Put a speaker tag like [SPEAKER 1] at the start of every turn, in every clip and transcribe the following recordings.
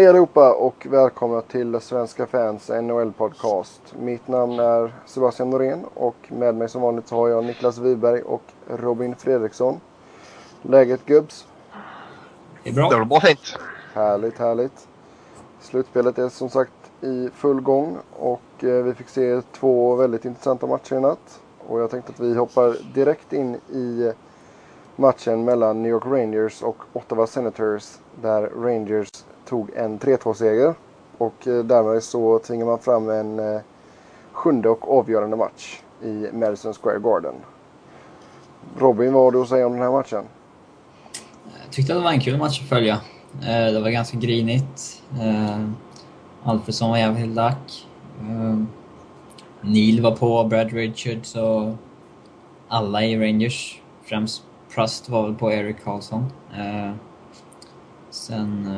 [SPEAKER 1] Hej allihopa och välkomna till Svenska fans NHL-podcast. Mitt namn är Sebastian Norén och med mig som vanligt så har jag Niklas Wiberg och Robin Fredriksson. Läget gubbs?
[SPEAKER 2] Det är bra.
[SPEAKER 3] Det var bra fint.
[SPEAKER 1] Härligt, härligt. Slutspelet är som sagt i full gång och eh, vi fick se två väldigt intressanta matcher i natt. Och jag tänkte att vi hoppar direkt in i matchen mellan New York Rangers och Ottawa Senators där Rangers tog en 3-2-seger. Och eh, därmed så tvingar man fram en eh, sjunde och avgörande match i Madison Square Garden. Robin, vad har du att säga om den här matchen?
[SPEAKER 2] Jag tyckte att det var en kul match att följa. Eh, det var ganska grinigt. Alfredsson var jävligt lack. Neil var på, Brad Richards och alla i Rangers. Främst Prust var väl på Eric Karlsson. Sen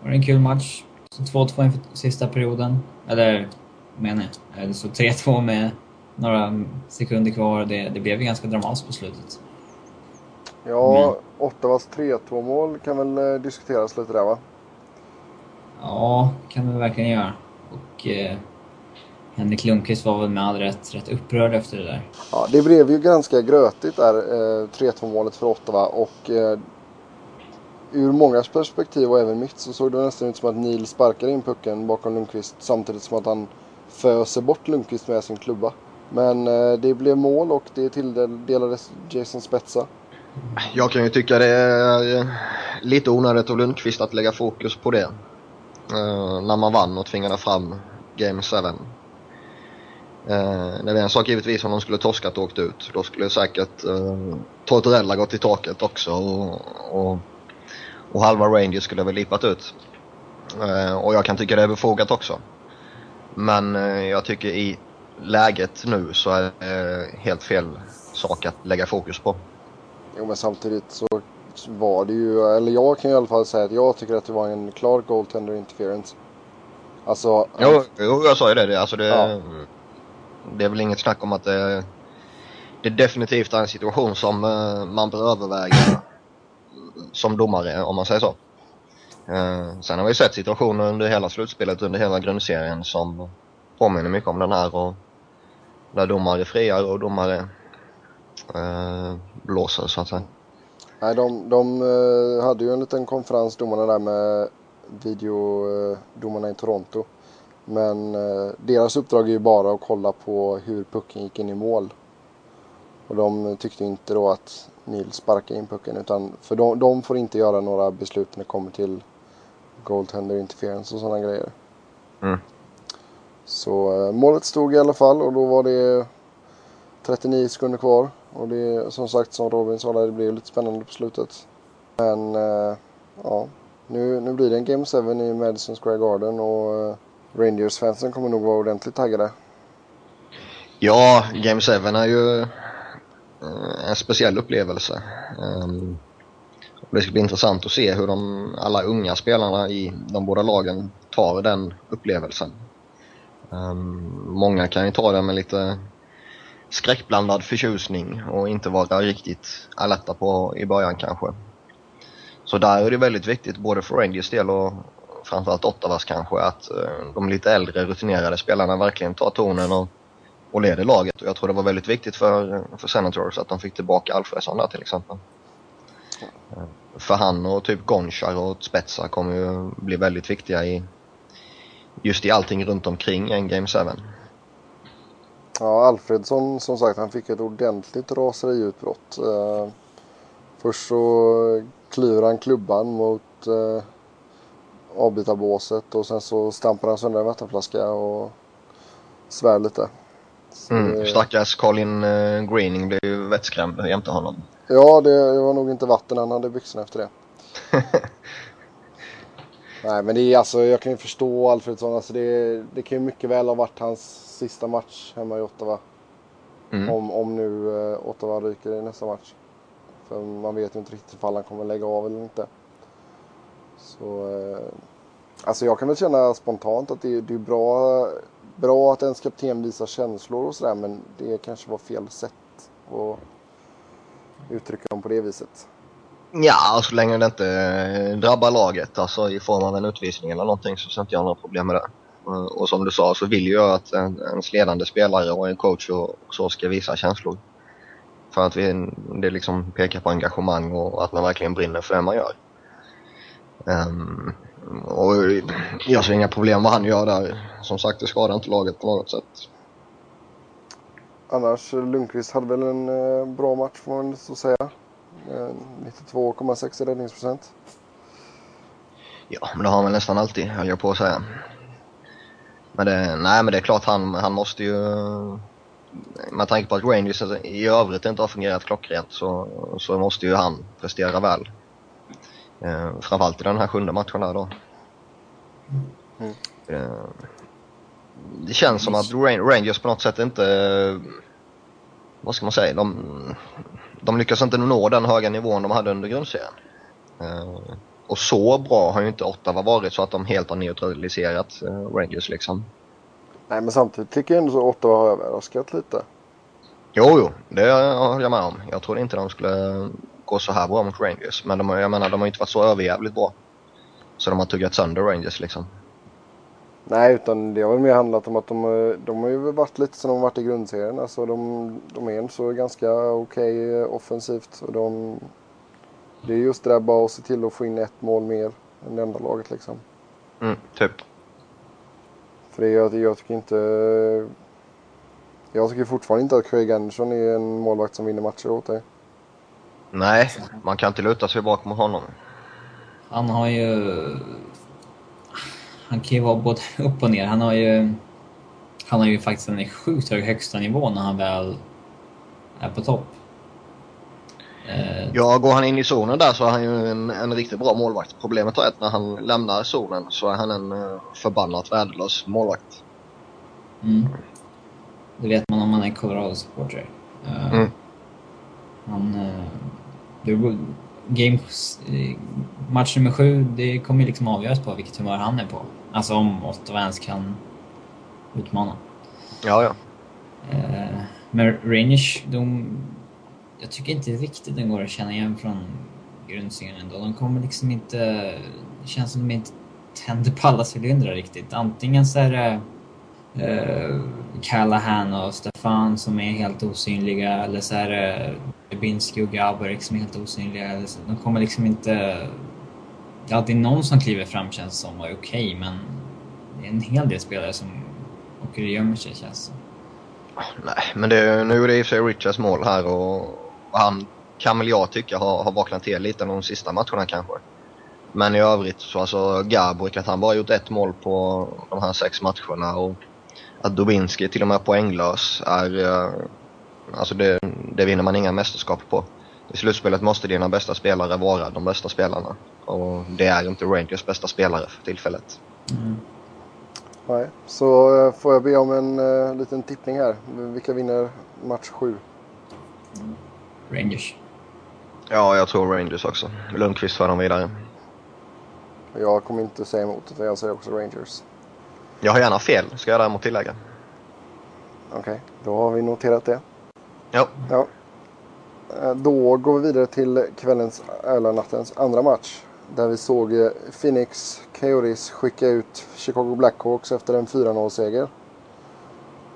[SPEAKER 2] eh, var det en kul match. Så 2-2 inför sista perioden. Eller, menar jag. Eh, Det stod 3-2 med några sekunder kvar. Det, det blev ju ganska dramatiskt på slutet.
[SPEAKER 1] Ja, Ottawas 3-2 mål kan väl eh, diskuteras lite där va?
[SPEAKER 2] Ja, kan vi verkligen göra. Och eh, Henrik Lundqvist var väl med all rätt rätt upprörd efter det där.
[SPEAKER 1] Ja, det blev ju ganska grötigt där, eh, 3-2 målet för Ottawa och eh, ur mångas perspektiv och även mitt så såg det nästan ut som att Neil sparkade in pucken bakom Lundqvist samtidigt som att han föser bort Lundqvist med sin klubba. Men eh, det blev mål och det tilldelades Jason Spetsa.
[SPEAKER 3] Jag kan ju tycka det är eh, lite onödigt av Lundqvist att lägga fokus på det. Eh, när man vann och tvingade fram Game 7. Uh, eh, det är en sak givetvis om de skulle torskat och åkt ut. Då skulle säkert eh, uh, Tortorella gått i taket också och, och, och halva Rangers skulle väl lipat ut. Eh, och jag kan tycka det är befogat också. Men eh, jag tycker i läget nu så är det helt fel sak att lägga fokus på.
[SPEAKER 1] Jo men samtidigt så var det ju, eller jag kan i alla fall säga att jag tycker att det var en klar goaltender interference. Alltså,
[SPEAKER 3] Jo, jo jag sa ju det. det, alltså det,
[SPEAKER 1] Ja.
[SPEAKER 3] det är väl inget snack om att det, det definitivt är en situation som eh, man bör överväga som domare, om man säger så. Eh, sen har vi sett situationer under hela slutspelet, under hela grundserien som påminner mycket om den här och där domare friar och domare eh, blåser så att säga.
[SPEAKER 1] Nej, de, de eh, hade ju en liten konferens, domarna där med videodomarna eh, i Toronto. Men eh, deras uppdrag är ju bara att kolla på hur pucken gick in i mål. Och de tyckte inte då att Neil sparkade in pucken utan för de, de får inte göra några beslut när det kommer till goaltender interference och sådana grejer.
[SPEAKER 3] Mm.
[SPEAKER 1] Så eh, målet stod i alla fall och då var det 39 sekunder kvar. Och det är som sagt som Robin sa där, det blev lite spännande på slutet. Men eh, ja, nu, nu blir det en Game 7 i Madison Square Garden och eh, Rangers-fansen kommer nog vara ordentligt taggade.
[SPEAKER 3] Ja, Game 7 är ju Eh, en speciell upplevelse. Ehm, det ska bli intressant att se hur de, alla unga spelarna i de båda lagen tar den upplevelsen. Ehm, många kan ju ta det med lite skräckblandad förtjusning och inte vara riktigt alerta på i början kanske. Så där är det väldigt viktigt både för Rangers del och framförallt Ottawas kanske att eh, de lite äldre rutinerade spelarna verkligen tar tonen och och leder laget. Och jag tror det var väldigt viktigt för, för Senators att de fick tillbaka Alfredsson där till exempel. Eh, för han och typ Gonchar och Spetsa kommer ju bli väldigt viktiga i just i allting runt omkring en Game 7.
[SPEAKER 1] Ja, Alfredsson som sagt han fick ett ordentligt raseriutbrott. Eh, först så klyver han klubban mot eh, avbytarbåset och sen så stampar han sönder en vattenflaska och svär lite.
[SPEAKER 3] Mm. Stackars Colin eh, Greening blev ju vettskrämd jämte honom.
[SPEAKER 1] Ja, det, det var nog inte vatten han hade i byxorna efter det. Nej, men det är alltså, jag kan ju förstå Alfredsson. Alltså det, det kan ju mycket väl ha varit hans sista match hemma i Ottawa.
[SPEAKER 3] Mm.
[SPEAKER 1] Om, om nu eh, Ottawa ryker i nästa match. För man vet ju inte riktigt ifall han kommer lägga av eller inte. Så, eh, alltså jag kan väl känna spontant att det, det är bra, bra att ens kapten visar känslor och sådär. Men det kanske var fel sätt att uttrycka dem på det viset.
[SPEAKER 3] Ja, så länge det inte eh, drabbar laget, alltså i form av en utvisning eller någonting så ser inte jag några problem med det. Och som du sa så vill jag att en, ens ledande spelare och en coach och så ska visa känslor. För att vi, det liksom pekar på engagemang och att man verkligen brinner för det man gör. Um, och jag ser inga problem vad han gör där. Som sagt, det skadar inte laget på något sätt.
[SPEAKER 1] Annars, Lundqvist hade väl en eh, bra match får man så säga. Eh, 92,6 i räddningsprocent.
[SPEAKER 3] Ja, men det har han väl nästan alltid, höll jag på att säga. Men det, nej, men det är klart han, han måste ju... Med tanke på att Rangers i övrigt inte har fungerat klockrent så, så måste ju han prestera väl. Eh, framförallt i den här sjunde matchen där då. Mm. Eh, det känns som att Rangers på något sätt inte... Vad ska man säga? De, de lyckas inte nå den höga nivån de hade under grundserien. Eh, och så bra har ju inte Ottawa varit så att de helt har neutraliserat eh, Rangers liksom.
[SPEAKER 1] Nej men samtidigt tycker jag ändå att Ottawa har överraskat lite.
[SPEAKER 3] Jo, jo, det håller jag med om. Jag trodde inte de skulle gå så här bra mot Rangers. Men de, jag menar, de har inte varit så överjävligt bra. Så de har tuggat sönder Rangers liksom.
[SPEAKER 1] Nej, utan det har väl mer handlat om att de, de har ju varit lite som de varit i grundserien. Alltså de, de är så ganska okej okay offensivt. Och de, det är just det där bara att se till att få in ett mål mer än det andra laget liksom.
[SPEAKER 3] Mm, typ.
[SPEAKER 1] För det, jag, jag tycker inte... Jag tycker fortfarande inte att Craig Anderson är en målvakt som vinner matcher åt dig.
[SPEAKER 3] Nej, man kan inte luta sig bakom honom.
[SPEAKER 2] Han har ju... Han kan ju vara både upp och ner. Han har ju... Han har ju faktiskt en sjukt hög högsta nivå när han väl är på topp.
[SPEAKER 3] Eh, ja, går han in i zonen där så är han ju en, en riktigt bra målvakt. Problemet är att när han lämnar zonen så är han en uh, förbannat värdelös målvakt.
[SPEAKER 2] Mm. Det vet man om man är Colorado-supporter. Uh, mm. Han... Game, match nummer sju, det kommer liksom avgöras på vilket humör han är på. Alltså om Ottawa ens kan utmana.
[SPEAKER 3] Ja, ja.
[SPEAKER 2] Uh, men Rangers, de jag tycker inte riktigt den går att känna igen från grundserien ändå. De kommer liksom inte... Det känns som de inte tänder på alla cylindrar riktigt. Antingen så är det uh, Callahan och Stefan som är helt osynliga eller så är det eh, Binski och Gaborik som är helt osynliga. De kommer liksom inte... Det är alltid någon som kliver fram känns som och är okej okay, men det är en hel del spelare som åker och gömmer sig känns som.
[SPEAKER 3] Nej, men det, nu är det i och för sig Richards mål här och han kan väl jag tycka har, har vaknat till lite de sista matcherna kanske. Men i övrigt så alltså Gabrik att han bara gjort ett mål på de här sex matcherna och att Dubinski till och med poänglös är... Uh, alltså det, det vinner man inga mästerskap på. I slutspelet måste dina bästa spelare vara de bästa spelarna. Och det är inte Rangers bästa spelare för tillfället. Mm.
[SPEAKER 1] Nej, så uh, får jag be om en uh, liten tippning här. Vilka vinner match 7?
[SPEAKER 2] Mm. Rangers.
[SPEAKER 3] Ja, jag tror Rangers också. Lundqvist för dem vidare.
[SPEAKER 1] Jag kommer inte säga emot det, jag säger också Rangers.
[SPEAKER 3] Jag har gärna fel, ska jag däremot tillägga.
[SPEAKER 1] Okej, okay, då har vi noterat det.
[SPEAKER 3] Ja.
[SPEAKER 1] ja. Eh, då går vi vidare till kvällens, eller nattens andra match. Där vi såg eh, Phoenix Coyotes skicka ut Chicago Blackhawks efter en 4-0-seger.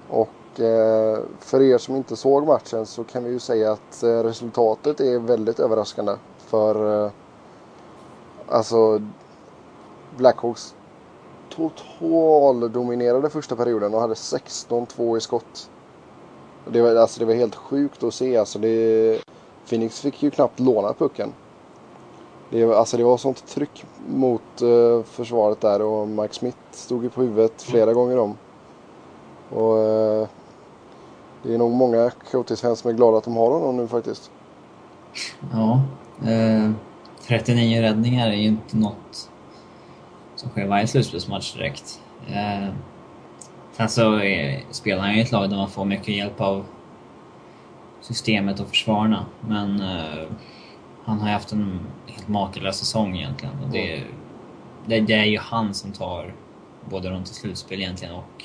[SPEAKER 1] Och Eh, för er som inte såg matchen så kan vi ju säga att eh, resultatet är väldigt överraskande. För eh, alltså Blackhawks total dominerade första perioden och hade 16-2 i skott. Det var, alltså, det var helt sjukt att se. Alltså, det, Phoenix fick ju knappt låna pucken. Det, alltså, det var sånt tryck mot uh, försvaret där och Mike Smith stod ju på huvudet flera gånger om. Och uh, det är nog många Coyotes-fans som är glada att de har honom nu faktiskt.
[SPEAKER 2] Ja. Eh, 39 räddningar är ju inte något som sker varje slutspelsmatch direkt. Eh, sen så är, spelar han ju ett lag där man får mycket hjälp av systemet och försvararna. Men eh, han har ju haft en helt makalös säsong egentligen. Och det, det, det, är ju han som tar både runt till slutspel egentligen och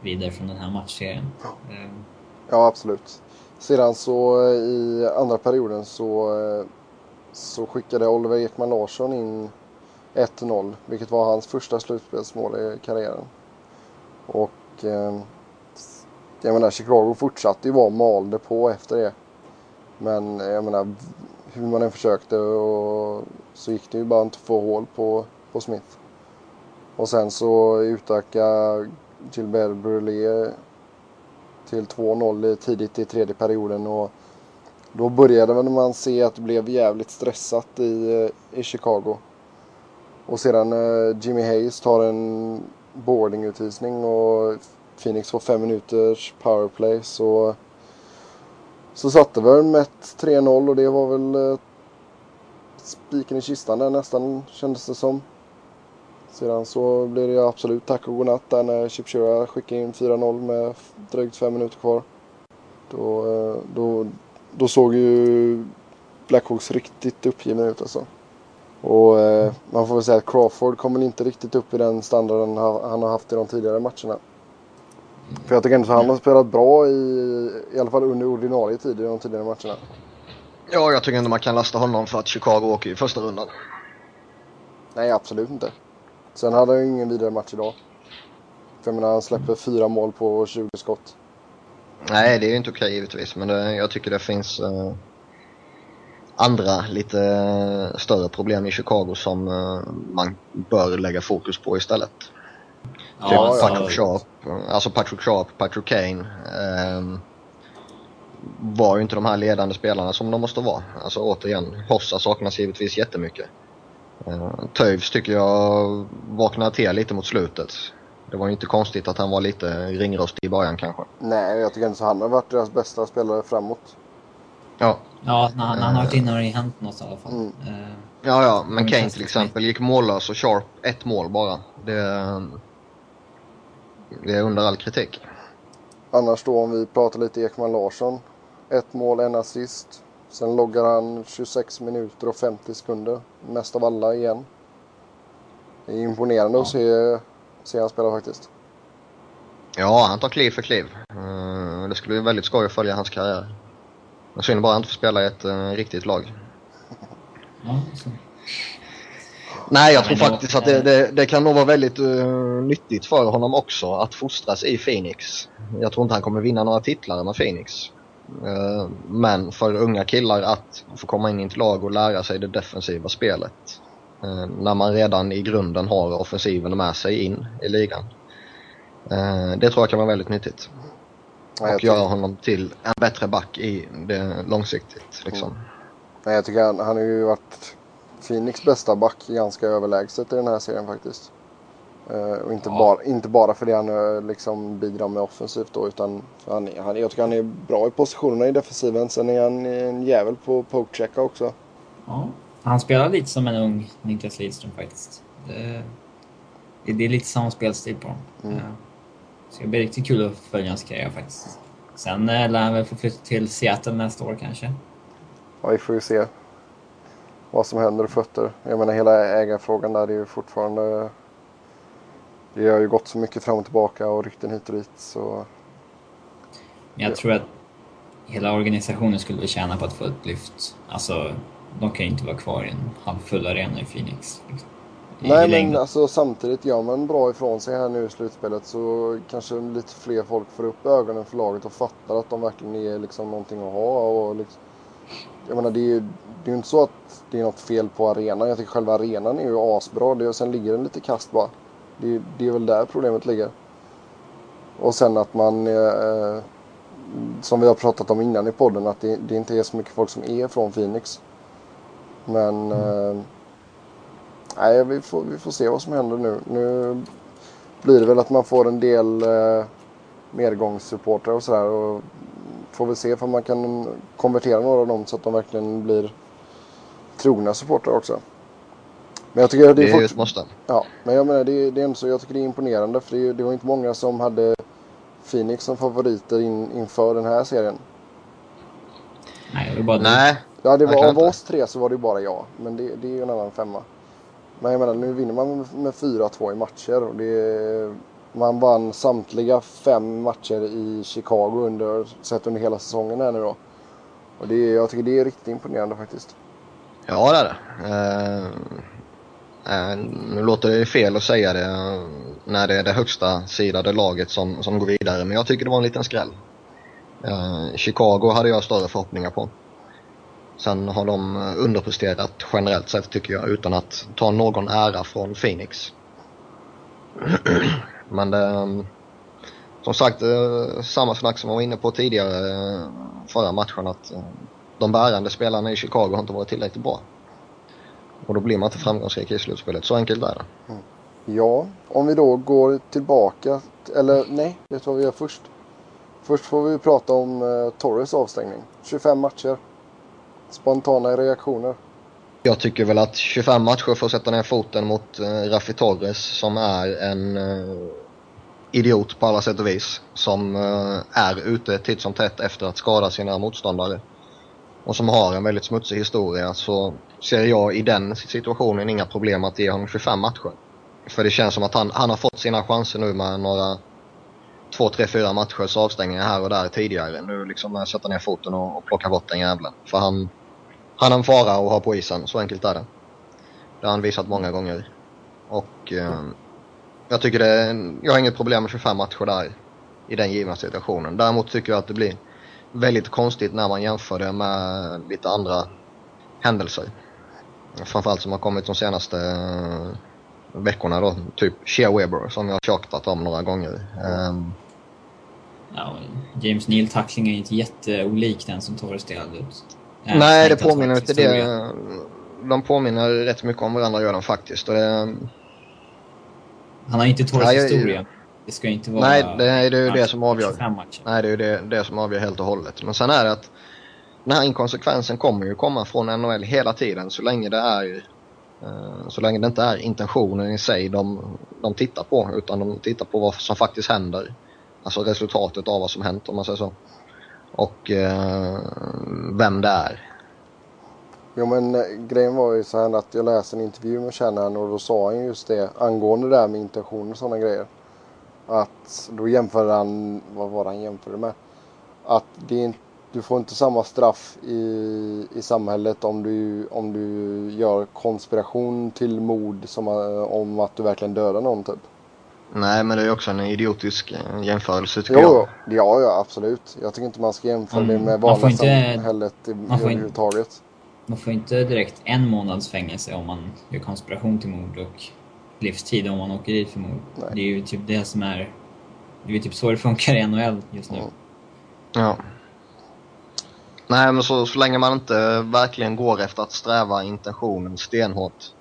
[SPEAKER 2] vidare från den här matchserien.
[SPEAKER 1] Ja, absolut. Sedan så eh, i andra perioden så eh, så skickade Oliver Ekman Larsson in 1-0, vilket var hans första slutspelsmål i karriären. Och eh, jag menar, Chicago fortsatte ju vara malde på efter det. Men jag menar, hur man än försökte och så gick det ju bara inte att få hål på, på Smith. Och sen så utökade Gilbert Brulé till 2-0 tidigt i tredje perioden och då började man se att det blev jävligt stressat i, eh, i Chicago. Och sedan eh, Jimmy Hayes tar en boardingutvisning och Phoenix får fem minuters powerplay så, så satte Vermet 3-0 och det var väl eh, spiken i kistan där nästan kändes det som. Sedan så blev det absolut tack och godnatt där när Chip Shura skickade in 4-0 med drygt fem minuter kvar. Då, eh, då, då såg ju Blackhawks riktigt uppgivna ut alltså. Och eh, man får väl säga att Crawford kommer inte riktigt upp i den standarden han har haft i de tidigare matcherna. För jag tycker ändå att han har spelat bra i, i alla fall under ordinarie tid i de tidigare matcherna.
[SPEAKER 3] Ja, jag tycker ändå man kan lasta honom för att Chicago åker i första rundan.
[SPEAKER 1] Nej, absolut inte. Sen hade han ju ingen vidare match idag. För jag menar, han släpper fyra mål på 20 skott.
[SPEAKER 3] Nej, det är ju inte okej givetvis, men det, jag tycker det finns uh, andra lite uh, större problem i Chicago som uh, man bör lägga fokus på istället. Ja, typ ja, Patrick Sharp, alltså Patrick Sharp, Patrick Kane. Um, var ju inte de här ledande spelarna som de måste vara. Alltså återigen, Hossa saknas givetvis jättemycket. Uh, Toews tycker jag vaknade till lite mot slutet. Det var ju inte konstigt att han var lite ringrostig i början kanske.
[SPEAKER 1] Nej, jag tycker inte så. Han har varit deras bästa spelare framåt.
[SPEAKER 3] Ja.
[SPEAKER 2] Ja, när han, när han har varit inne har det hänt något i alla fall. Mm. Uh,
[SPEAKER 3] ja, ja, men Kane till exempel gick mållös och Sharp ett mål bara. Det, det är under all kritik.
[SPEAKER 1] Annars då om vi pratar lite Ekman Larsson. Ett mål, en assist. Sen loggar han 26 minuter och 50 sekunder. Mest av alla igen. Det är imponerande ja. att se, se han spela faktiskt.
[SPEAKER 3] Ja, han tar kliv för kliv. Uh, det skulle bli väldigt skoj att följa hans karriär. Men synd bara att inte får spela i ett uh, riktigt lag. Ja, Nej, jag tror faktiskt att det, det, det, kan nog vara väldigt uh, nyttigt för honom också att fostras i Phoenix. Jag tror inte han kommer vinna några titlar med Phoenix. Uh, men för unga killar att få komma in i ett lag och lära sig det defensiva spelet. Uh, när man redan i grunden har offensiven med sig in i ligan. det tror jag kan vara väldigt nyttigt. Ja, och göra honom till en bättre back i det långsiktigt. Liksom. Mm.
[SPEAKER 1] Nej, jag tycker han, han har ju varit Phoenix bästa back ganska överlägset i den här serien faktiskt. Uh, och inte, ja. bara, inte bara för det han uh, liksom bidrar med offensivt då utan han, han, jag tycker han är bra i positionerna i defensiven. Sen är han en jävel på pokechecka också.
[SPEAKER 2] Ja, han spelar lite som en ung Niklas Lidström faktiskt. Det, det är lite samma spelstil på honom. Mm. Uh, det blir riktigt kul att följa hans karriär faktiskt. Sen lär han väl få flytta till Seattle nästa år kanske.
[SPEAKER 1] Ja, vi får ju se vad som händer i fötter. Jag menar hela ägarfrågan där är ju fortfarande... Det har ju gått så mycket fram och tillbaka och rykten hit och dit så...
[SPEAKER 2] Jag tror att hela organisationen skulle tjäna på att få ett lyft. Alltså, de kan ju inte vara kvar i en halvfull arena i Phoenix. Liksom.
[SPEAKER 1] I Nej, men alltså, samtidigt gör man bra ifrån sig här nu i slutspelet så kanske lite fler folk får upp ögonen för laget och fattar att de verkligen är liksom någonting att ha. Och liksom, jag menar, det är ju det är inte så att det är något fel på arenan. Jag tycker själva arenan är ju asbra. Det, och sen ligger den lite kast bara. Det, det är väl där problemet ligger. Och sen att man, eh, som vi har pratat om innan i podden, att det, det inte är så mycket folk som är från Phoenix. Men mm. eh, nej, vi får, vi får se vad som händer nu. Nu blir det väl att man får en del eh, medgångssupportrar och sådär. Och får väl se om man kan konvertera några av dem så att de verkligen blir trogna supportrar också.
[SPEAKER 3] Men jag tycker det är, det är fort... ett måste.
[SPEAKER 1] Ja, men jag menar det, det är ändå så, jag tycker det är imponerande för det, det var inte många som hade Phoenix som favoriter in, inför den här serien.
[SPEAKER 2] Nej, det var bara
[SPEAKER 3] Nej.
[SPEAKER 1] Ja, det var, av oss tre så var det bara jag. Men det, det är ju en annan femma. Men jag menar, nu vinner man med 4-2 i matcher. Och det, man vann samtliga fem matcher i Chicago under, sett under hela säsongen här nu då. Och det, jag tycker det är riktigt imponerande faktiskt.
[SPEAKER 3] Ja, det är det. Eh, eh, nu låter det fel att säga det när det är det högsta sidade laget som, som går vidare, men jag tycker det var en liten skräll. Eh, Chicago hade jag större förhoppningar på. Sen har de eh, underpresterat generellt sett tycker jag utan att ta någon ära från Phoenix. Men det, som sagt, eh, samma snack som jag var inne på tidigare eh, förra matchen att de bärande spelarna i Chicago har inte varit tillräckligt bra. Och då blir man inte framgångsrik i slutspelet. Så enkelt är det.
[SPEAKER 1] Mm. Ja, om vi då går tillbaka. Eller nej, vet du vad vi gör först? Först får vi prata om eh, Torres avstängning. 25 matcher. Spontana reaktioner.
[SPEAKER 3] Jag tycker väl att 25 matcher för att sätta ner foten mot eh, Raffi Torres som är en eh, idiot på alla sätt och vis. Som eh, är ute titt som tätt efter att skada sina motståndare och som har en väldigt smutsig historia så ser jag i den situationen inga problem att ge honom 25 matcher. För det känns som att han, han har fått sina chanser nu med några två, tre, fyra matchers avstängningar här och där tidigare. Nu liksom eh, sätta ner foten och, och plocka bort den jävlen. För han, han är en fara att ha på isen, så enkelt är det. Det har han visat många gånger. Och eh, jag tycker det, jag har inget problem med 25 matcher där i den givna situationen. Däremot tycker jag att det blir väldigt konstigt när man jämför det med lite andra händelser. Framförallt som har kommit de senaste eh, veckorna då. Typ Shea Weber som jag har tjatat om några gånger. Um,
[SPEAKER 2] ja, James Neal-tackling är inte jätteolik den som Torres delade ut.
[SPEAKER 3] Nej, det påminner inte det. De påminner rätt mycket om varandra gör de faktiskt. Det,
[SPEAKER 2] han har inte Torres historia. Det ska inte vara...
[SPEAKER 3] Nej, det är ju det som avgör. Nej, det är ju det, det som avgör helt och hållet. Men sen är det att den här inkonsekvensen kommer ju komma från NHL hela tiden så länge det är uh, så länge det inte är intentionen i sig de, de tittar på utan de tittar på vad som faktiskt händer. Alltså resultatet av vad som hänt om man säger så. Och eh, vem det är.
[SPEAKER 1] Jo men eh, grejen var ju så här att jag läste en intervju med Shannon och då sa han just det angående det här med intentioner och sådana grejer. Att då jämförde han, vad var det han jämförde med? Att det är, du får inte samma straff i, i samhället om du, om du gör konspiration till mord som eh, om att du verkligen dödar någon typ.
[SPEAKER 3] Nej, men det är också en idiotisk eh, jämförelse tycker jo, jag.
[SPEAKER 1] Ja, ja, absolut. Jag tycker inte man ska jämföra mm, det med vanliga samhället i, man får överhuvudtaget.
[SPEAKER 2] Man får inte direkt en månads fängelse om man gör konspiration till mord och livstid om man åker dit för mord. Det är ju typ det som är... Det är ju typ så det funkar i NHL just nu.
[SPEAKER 3] Ja. Nej, men så, så länge man inte verkligen går efter att sträva intentionen stenhårt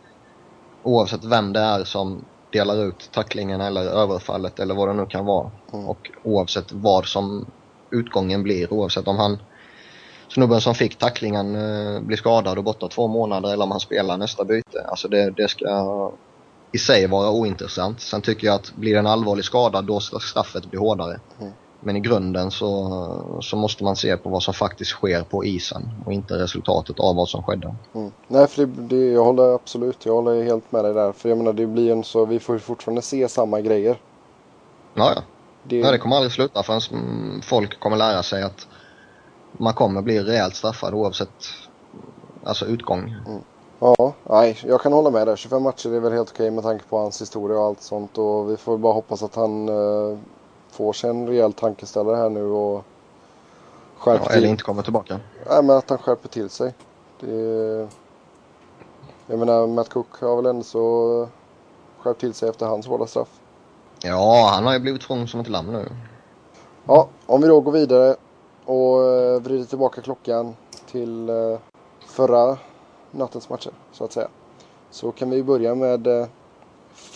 [SPEAKER 3] oavsett vem det är som delar ut tacklingen eller överfallet eller vad det nu kan vara. Mm. Och oavsett vad som utgången blir, oavsett om han snubben som fick tacklingen eh, blir skadad och borta två månader eller om han spelar nästa byte. Alltså det, det ska i sig vara ointressant. Sen tycker jag att blir det en allvarlig skada då ska straffet bli hårdare. Mm. Men i grunden så, så måste man se på vad som faktiskt sker på isen och inte resultatet av vad som skedde.
[SPEAKER 1] Mm. Nej, för det, det, jag håller absolut, jag håller helt med dig där. För jag menar, det blir en så, vi får fortfarande se samma grejer.
[SPEAKER 3] Ja, ja. Det... Nej, det kommer aldrig sluta förrän folk kommer lära sig att man kommer bli rejält straffad oavsett alltså utgång. Mm.
[SPEAKER 1] Ja, nej, jag kan hålla med där. 25 matcher är väl helt okej med tanke på hans historia och allt sånt. Och vi får bara hoppas att han uh, får sig en rejäl tankeställare här nu och
[SPEAKER 3] skärper ja, till. Eller inte kommer tillbaka.
[SPEAKER 1] Nej, men att han skärper till sig. Det... Jag menar, Matt Cook har väl ändå så skärpt till sig efter hans hårda straff.
[SPEAKER 3] Ja, han har ju blivit tvungen som ett lamm nu.
[SPEAKER 1] Ja, om vi då går vidare och uh, vrider tillbaka klockan till uh, förra nattens matcher så att säga. Så kan vi börja med eh,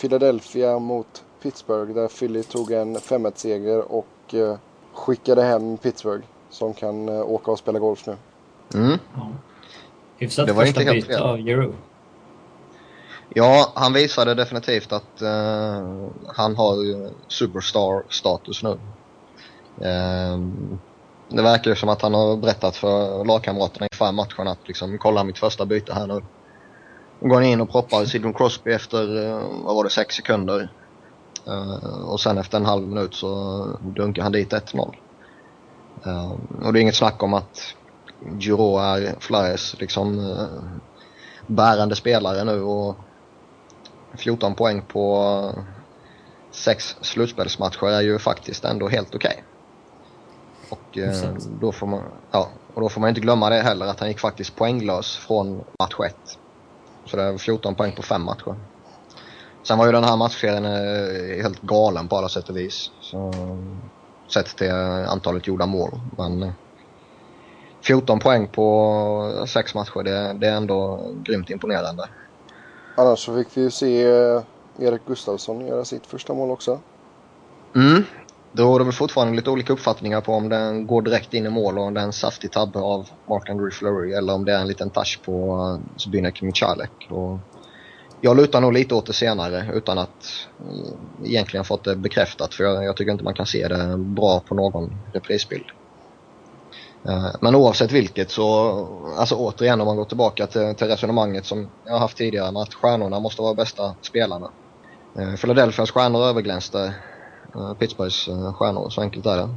[SPEAKER 1] Philadelphia mot Pittsburgh där Philly tog en 5-1-seger och eh, skickade hem Pittsburgh som kan eh, åka och spela golf nu.
[SPEAKER 3] Mm.
[SPEAKER 2] Ja. Hyfsat det var första inte byte av Euro.
[SPEAKER 3] Ja, han visade definitivt att uh, han har superstar-status nu. Uh, det verkar ju som att han har berättat för lagkamraterna inför matchen att liksom, kolla mitt första byte här nu. Går in och proppar Sidney Crosby efter, eh, vad var det, sex sekunder. Uh, och sen efter en halv minut så dunkar han dit 1-0. Uh, och det är inget snack om att Giro är Flyers liksom uh, bärande spelare nu och 14 poäng på sex slutspelsmatcher är ju faktiskt ändå helt okej. Okay. Och, eh, då får man, ja, och då får man inte glömma det heller att han gick faktiskt poänglös från match 1. Så det är 14 poäng på fem matcher. Sen var ju den här matchserien eh, helt galen på alla sätt och vis. Så, sett till antalet gjorda mål. Men 14 eh, poäng på sex matcher, det, det är ändå grymt imponerande.
[SPEAKER 1] Annars så fick vi ju se eh, Erik Gustafsson göra sitt första mål också.
[SPEAKER 3] Mm. Då råder väl fortfarande lite olika uppfattningar på om den går direkt in i mål och om det är en saftig tabbe av Mark-Andrew Fleury eller om det är en liten touch på Zbynek Michalek. Och jag lutar nog lite åt det senare utan att mm, egentligen fått det bekräftat för jag, jag tycker inte man kan se det bra på någon reprisbild. Eh, men oavsett vilket så, alltså återigen om man går tillbaka till, till resonemanget som jag har haft tidigare med att stjärnorna måste vara bästa spelarna. Eh, Philadelphias stjärnor överglänste eh, Pittsburghs stjärnor, så enkelt är det.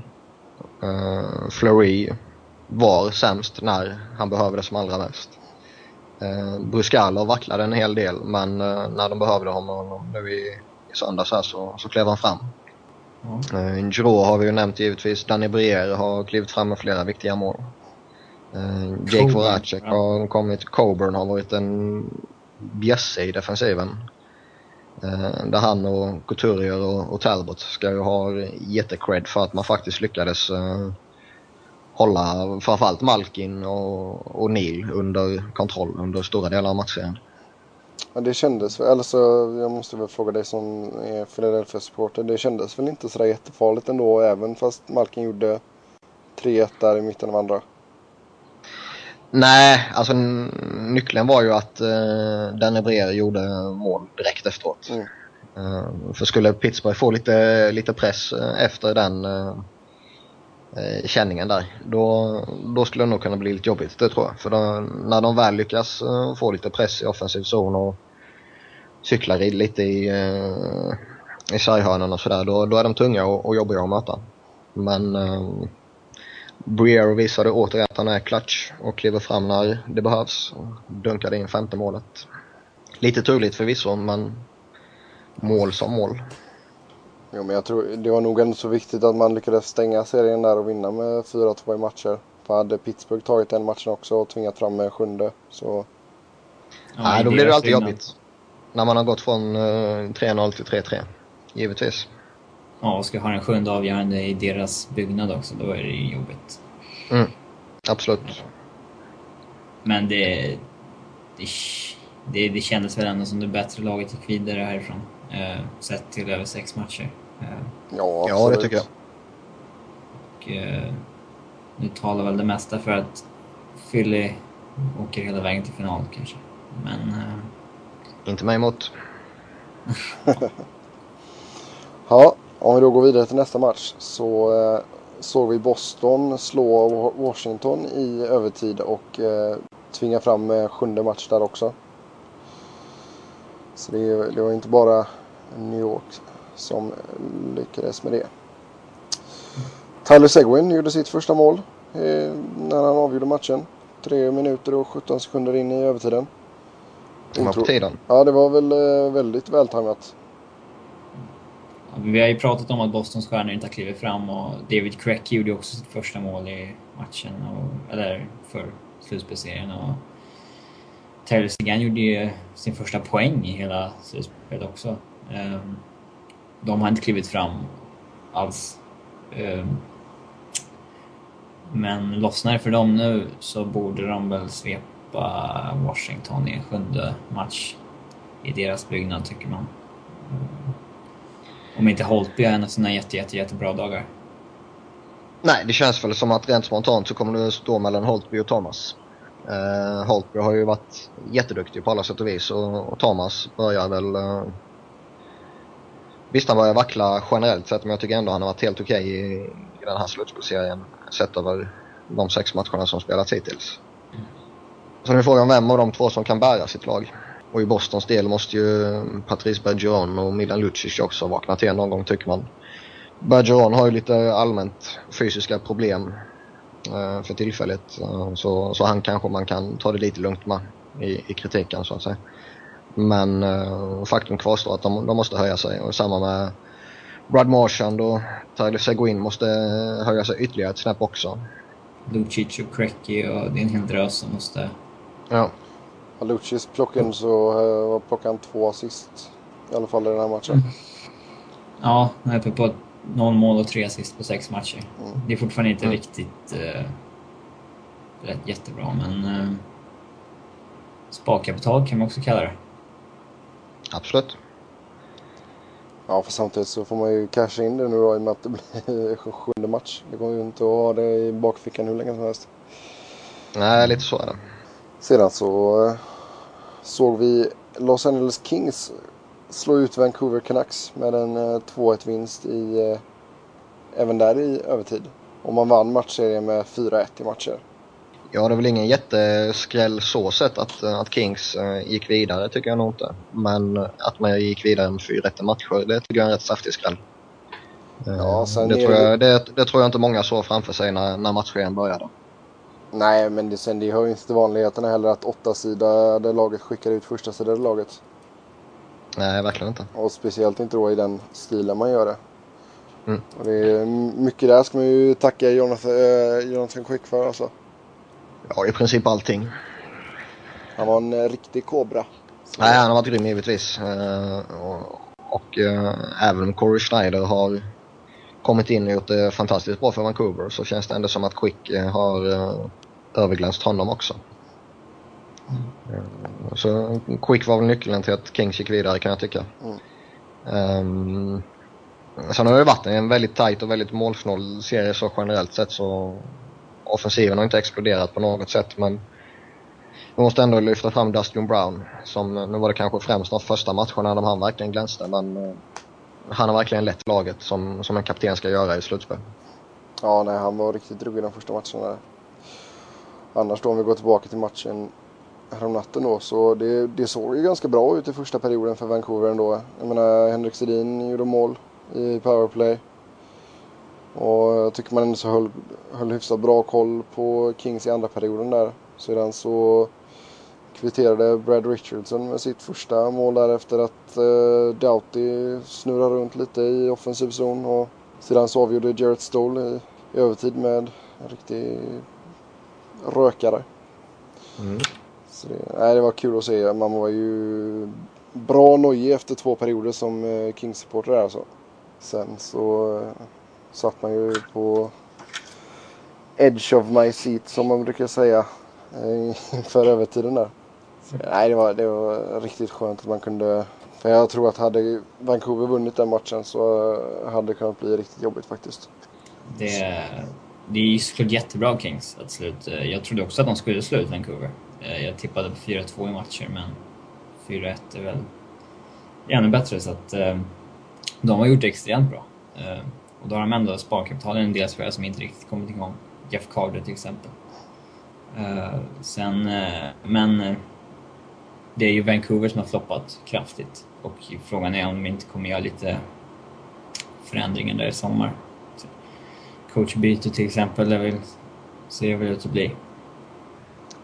[SPEAKER 3] Fleury var sämst när han behövde det som allra mest. Eh, Bruscalo vacklade en hel del men eh, när de behövde honom nu i, i söndags här så, så klev han fram. Mm. Eh, Giro har vi ju nämnt givetvis. Danny Briere har klivit fram med flera viktiga mål. Eh, Jake Voracek ja. har kommit. Coburn har varit en bjässe i defensiven. Eh, där han och Couturier och, och Talbot ska ju ha jättecred för att man faktiskt lyckades eh, hålla framförallt Malkin och, och Neil under kontroll under stora delar av matchen.
[SPEAKER 1] Ja, det kändes väl, eller så jag måste väl fråga dig som är Philadelphia-supporter. Det kändes väl inte sådär jättefarligt ändå, även fast Malkin gjorde 3-1 där i mitten av andra?
[SPEAKER 3] Nej, alltså nyckeln var ju att uh, Danny Breer gjorde mål direkt efteråt. Mm. Uh, för skulle Pittsburgh få lite, lite press uh, efter den uh, eh, känningen där. Då, då skulle det nog kunna bli lite jobbigt, det tror jag. För då, när de väl lyckas eh, få lite press i offensiv zon och cyklar lite i, eh, i sarghörnan och sådär, då, då är de tunga och, och jobbiga att möta. Men eh, Briero visade återigen att han är clutch och kliver fram när det behövs. Och dunkade in femte målet. Lite turligt förvisso, men mål som mål.
[SPEAKER 1] Jo, men jag tror det var nog ändå så viktigt att man lyckades stänga serien där och vinna med 4-2 i matcher. För hade Pittsburgh tagit den matchen också och tvingat fram med sjunde så...
[SPEAKER 3] Ja, Nej, då blir det alltid jobbigt. När man har gått från uh, eh, 3-0 till 3-3. Givetvis.
[SPEAKER 2] Ja, och ska ha den sjunde avgörande i deras byggnad också, då är det ju jobbigt.
[SPEAKER 3] Mm, absolut.
[SPEAKER 2] Men det, det, det, det kändes väl ändå som det bättre laget gick vidare härifrån. Eh, sett till över sex matcher.
[SPEAKER 1] Ja, absolut.
[SPEAKER 3] ja, det tycker jag.
[SPEAKER 2] Och, eh, nu talar väl det mesta för att Philly åker hela vägen till final kanske. Men... Eh...
[SPEAKER 3] Inte mig emot.
[SPEAKER 1] ja, om vi då går vidare till nästa match så eh, såg vi Boston slå Washington i övertid och eh, tvinga fram eh, sjunde match där också. Så det, det var inte bara New York som lyckades med det. Tyler Seguin gjorde sitt första mål eh, när han avgjorde matchen. Tre minuter och 17 sekunder in i övertiden.
[SPEAKER 3] Det var på tiden.
[SPEAKER 1] Ja, det var väl eh, väldigt vältajmat.
[SPEAKER 2] Vi har ju pratat om att Bostons stjärnor inte har klivit fram och David Crack gjorde också sitt första mål i matchen, och, eller för slutspelsserien. Och Tyler Sagan gjorde ju sin första poäng i hela slutspelet också. Ehm, de har inte klivit fram alls. Ehm, men lossnar det för dem nu så borde de väl svepa Washington i en sjunde match i deras byggnad tycker man. Om inte Holtby har en av sina jätte, jätte, jättebra dagar.
[SPEAKER 3] Nej, det känns väl som att rent spontant så kommer det stå mellan Holtby och Thomas. Eh, uh, Holtby har ju varit jätteduktig på alla sätt och vis och, och Thomas börjar väl uh, Visst, han börjar vackla generellt sett, men jag tycker ändå han har varit helt okej okay i, i den här slutspelsserien sett över de sex matcherna som spelats hittills. Så nu är frågan vem av de två som kan bära sitt lag. Och i Bostons del måste ju Patrice Bergeron och Milan Lucic också vakna till någon gång tycker man. Bergeron har ju lite allmänt fysiska problem för tillfället. Eh, så, så han kanske man kan ta det lite lugnt med. i, i kritiken så att säga. Men uh, faktum kvarstår att de, de måste höja sig och samma med Brad Marchand och Tyler Seguin måste höja sig ytterligare ett snäpp också.
[SPEAKER 2] Lucic och Crecchi och det är en hel drös som måste...
[SPEAKER 3] Ja.
[SPEAKER 1] Lucic plockade så uh, plockade han två assist i alla fall i den här matchen. Mm.
[SPEAKER 2] Ja, han är på noll mål och tre assist på sex matcher. Mm. Det är fortfarande inte mm. riktigt uh, rätt jättebra, men uh, sparkapital kan man också kalla det.
[SPEAKER 3] Absolut.
[SPEAKER 1] Ja, för samtidigt så får man ju casha in det nu då i och med att det blir sjunde match. Det går ju inte att ha det i bakfickan hur länge som helst.
[SPEAKER 3] Nej, lite så är det.
[SPEAKER 1] Sedan så eh, såg vi Los Angeles Kings slå ut Vancouver Canucks med en 2-1 eh, vinst i, eh, även där i övertid. Och man vann matchserien med 4-1 i matcher.
[SPEAKER 3] Ja, det är väl ingen jätteskräll så sett att, att Kings gick vidare tycker jag nog inte. Men att man gick vidare med fyra rätta matcher, det tycker jag är en rätt saftig skräll. Ja, det, tror jag, det, det, tror jag inte många såg framför sig när, när matchen började.
[SPEAKER 1] Nej, men det, sen det hör ju inte till vanligheterna heller att åtta sidade laget skickar ut första sidade laget.
[SPEAKER 3] Nej, verkligen inte.
[SPEAKER 1] Och speciellt inte då i den stilen man gör det. Mm. Och det är mycket där ska man ju tacka Jonathan, äh, Jonathan Quick för alltså.
[SPEAKER 3] Ja, i princip allting.
[SPEAKER 1] Han var en eh, riktig kobra.
[SPEAKER 3] Nej, han har varit grym givetvis. Uh, och, och uh, även om Corey Schneider har kommit in och gjort det fantastiskt bra för Vancouver så känns det ändå som att Quick har överglänst honom också. Mm. Så Quick var väl nyckeln till att Kings gick vidare kan jag tycka. Mm. Um, sen har det varit en väldigt tight och väldigt målsnål serie så generellt sett så offensiven har inte exploderat på något sätt men vi måste ändå lyfta fram Dustin Brown som, nu var det kanske främst de första matcherna där han verkligen glänste men uh, han har verkligen lett laget som, som en kapten ska göra i slutspel.
[SPEAKER 1] Ja, nej, han var riktigt ruggig de första matcherna. Annars då om vi går tillbaka till matchen häromnatten då så det, det såg ju ganska bra ut i första perioden för Vancouver ändå. Jag menar Henrik Sedin gjorde mål i powerplay. Och jag tycker man ändå så höll, höll hyfsat bra koll på Kings i andra perioden där. Sedan så kvitterade Brad Richardson med sitt första mål där efter att eh, Doughty snurrade runt lite i offensiv zon. Och sedan så avgjorde Jarrett Stoll i, i övertid med en riktig rökare. Mm. Så det, nej, det var kul att se. Man var ju bra nojig efter två perioder som eh, Kings-supporter där alltså. Sen så eh, satt man ju på edge of my seat som man brukar säga eh, inför övertiden där. Så, nej, det var, det var riktigt skönt att man kunde för jag tror att hade Vancouver vunnit den matchen så hade det kunnat bli riktigt jobbigt faktiskt.
[SPEAKER 2] Det, det är ju såklart jättebra av Kings att sluta. Jag trodde också att de skulle slå ut Vancouver. Eh, jag tippade på 4-2 i matcher men 4-1 är väl ännu bättre så att eh, de har gjort det extremt bra. Eh, och då har de ändå sparkapital i en del spelare som inte riktigt kommit igång. Jeff Carter till exempel. Sen, men det är ju Vancouver som har floppat kraftigt och frågan är om de inte kommer göra lite förändringar där i sommar. Coachbyte till exempel, det vill, ser väl ut att bli.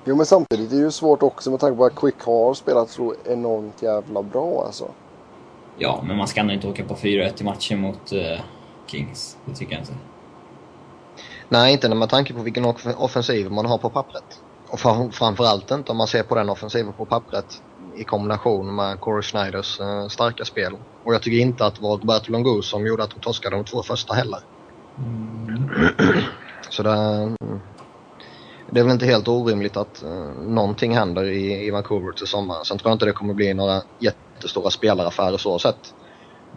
[SPEAKER 1] Jo men samtidigt är det ju svårt också med tanke på att Quick har spelat så enormt jävla bra alltså.
[SPEAKER 2] Ja, men man ska ändå inte åka på 4-1 i matchen mot uh, Kings. Det tycker jag inte.
[SPEAKER 3] Nej, inte med tanke på vilken offensiv man har på pappret. Och framförallt inte om man ser på den offensiven på pappret i kombination med Corey Schneiders uh, starka spel. Och jag tycker inte att det var Roberto Longo som gjorde att de torskade de två första heller. Mm. Så det, det är väl inte helt orimligt att uh, någonting händer i, i Vancouver till sommaren. Sen tror jag inte det kommer bli några jättestora spelaraffärer så sett.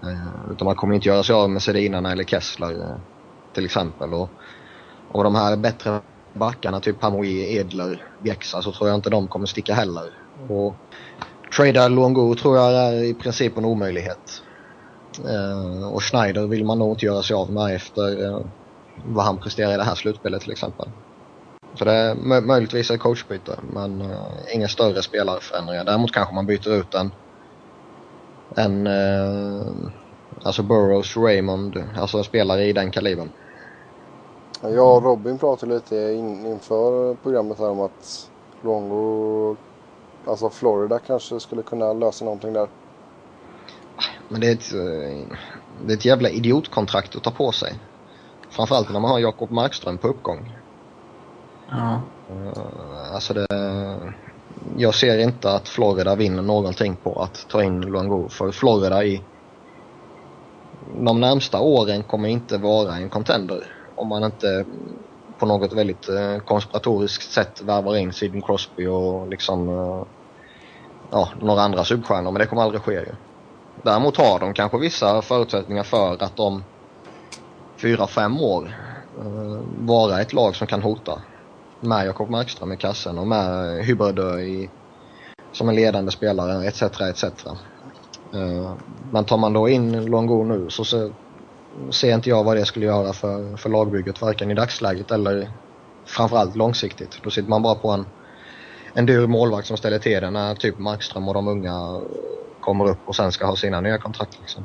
[SPEAKER 3] Uh, utan man kommer inte göra sig av med Sedinarna eller Kessler uh, till exempel. Och, och de här bättre backarna, typ Hamoi, Edler, Bjäxa, så tror jag inte de kommer sticka heller. Och trada Luongo tror jag är i princip en omöjlighet. Uh, och Schneider vill man nog inte göra sig av med efter uh, vad han presterar i det här slutspelet till exempel. Så det är möjligtvis ett coachbyte, men uh, inga större spelarförändringar. Däremot kanske man byter ut en, en uh, alltså Burrows, Raymond, alltså en spelare i den kalibern.
[SPEAKER 1] Jag och Robin pratade lite in, inför programmet här om att Longo alltså Florida kanske skulle kunna lösa någonting där.
[SPEAKER 3] Men det är ett, eh, det är ett jävla idiotkontrakt att ta på sig. Framförallt när man har Jakob Markström på uppgång.
[SPEAKER 2] Ja.
[SPEAKER 3] Uh, alltså det... Jag ser inte att Florida vinner någonting på att ta in Luango. För Florida i de närmsta åren kommer inte vara en contender. Om man inte på något väldigt eh, konspiratoriskt sätt värvar in Sidney Crosby och liksom uh, ja, några andra substjärnor. Men det kommer aldrig ske ju. Däremot har de kanske vissa förutsättningar för att om 4-5 år uh, vara ett lag som kan hota. Med Jakob Markström i kassen och med Hyberdö i, som en ledande spelare etc. etc. Eh, men tar man då in Longo nu så ser, ser inte jag vad det skulle göra för, för lagbygget varken i dagsläget eller framförallt långsiktigt. Då sitter man bara på en, en dyr målvakt som ställer till det när typ Markström och de unga kommer upp och sen ska ha sina nya kontrakt liksom.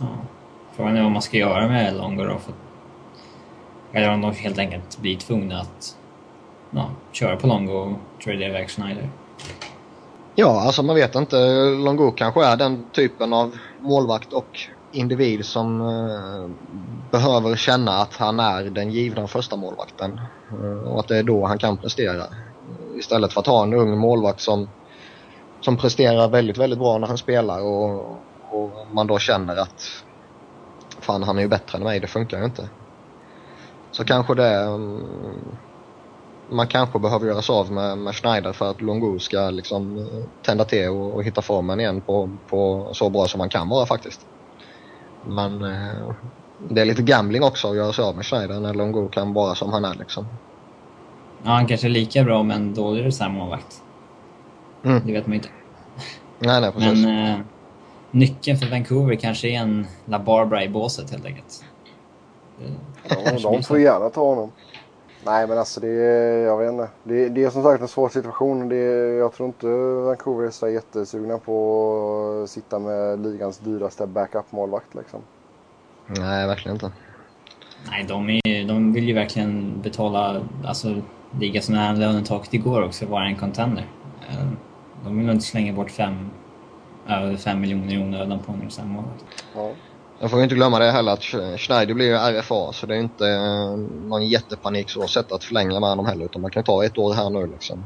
[SPEAKER 2] Ja. Frågan är vad man ska göra med Longo då. För... Eller om de helt enkelt blir tvungna att ja, köra på Longo och trade iväg Schneider.
[SPEAKER 3] Ja, alltså man vet inte. Longo kanske är den typen av målvakt och individ som eh, behöver känna att han är den givna första målvakten eh, och att det är då han kan prestera. Istället för att ha en ung målvakt som, som presterar väldigt, väldigt bra när han spelar och, och man då känner att fan han är ju bättre än mig, det funkar ju inte. Så kanske det mm, man kanske behöver göra sig av med, med Schneider för att Longo ska liksom tända till och, och hitta formen igen på, på så bra som man kan vara faktiskt. Men eh, det är lite gambling också att göra sig av med Schneider när Longo kan vara som han är liksom.
[SPEAKER 2] Ja, han kanske är lika bra men dålig reservmålvakt.
[SPEAKER 3] Mm.
[SPEAKER 2] Det vet man ju inte.
[SPEAKER 3] Nej, nej precis.
[SPEAKER 2] Men eh, nyckeln för Vancouver kanske är en La Barbara i båset helt enkelt.
[SPEAKER 1] Ja, de får gärna ta honom. Nej men alltså det är, jag vet inte. Det, det är som sagt en svår situation. Det, jag tror inte Vancouver är så jättesugna på att sitta med ligans dyraste backup-målvakt liksom.
[SPEAKER 3] Nej, verkligen inte.
[SPEAKER 2] Nej, de, är, de vill ju verkligen betala, alltså ligga så nära lönetaket det går också, vara en contender. Eh, De vill inte slänga bort fem, över fem miljoner i onödan på en reservmålvakt.
[SPEAKER 1] Ja.
[SPEAKER 3] Jag får inte glömma det heller att Schneider blir ju RFA så det är inte eh, någon jättepanik så sätt att förlänga med honom heller utan man kan ta ett år här nu liksom.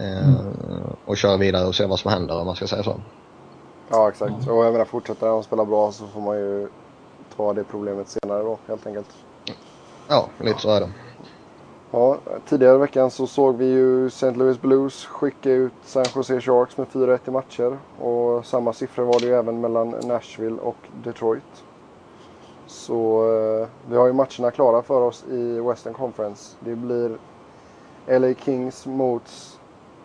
[SPEAKER 3] Eh, Och köra vidare och se vad som händer om man ska säga så.
[SPEAKER 1] ja exakt. Och jag menar fortsätter han spela bra så får man ju ta det problemet senare då helt enkelt.
[SPEAKER 3] Ja, lite så är det.
[SPEAKER 1] Ja, tidigare i veckan så såg vi ju St. Louis Blues skicka ut San Jose Sharks med 4-1 i matcher. Och samma siffror var det ju även mellan Nashville och Detroit. Så eh, vi har ju matcherna klara för oss i Western Conference. Det blir LA Kings mot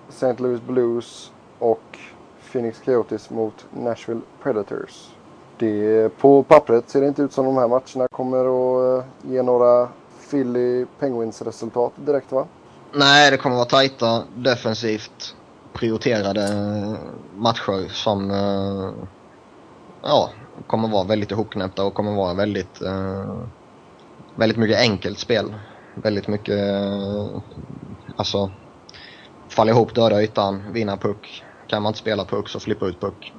[SPEAKER 1] St. Louis Blues och Phoenix Coyotes mot Nashville Predators. Det, på pappret ser det inte ut som de här matcherna kommer att eh, ge några Philly Penguins resultat direkt va?
[SPEAKER 3] Nej, det kommer vara tajta, defensivt prioriterade matcher som eh, ja, kommer vara väldigt ihopknäppta och kommer vara väldigt, eh, väldigt mycket enkelt spel. Väldigt mycket, eh, alltså, falla ihop, döda ytan, vinna puck. Kan man inte spela puck så flippa ut puck.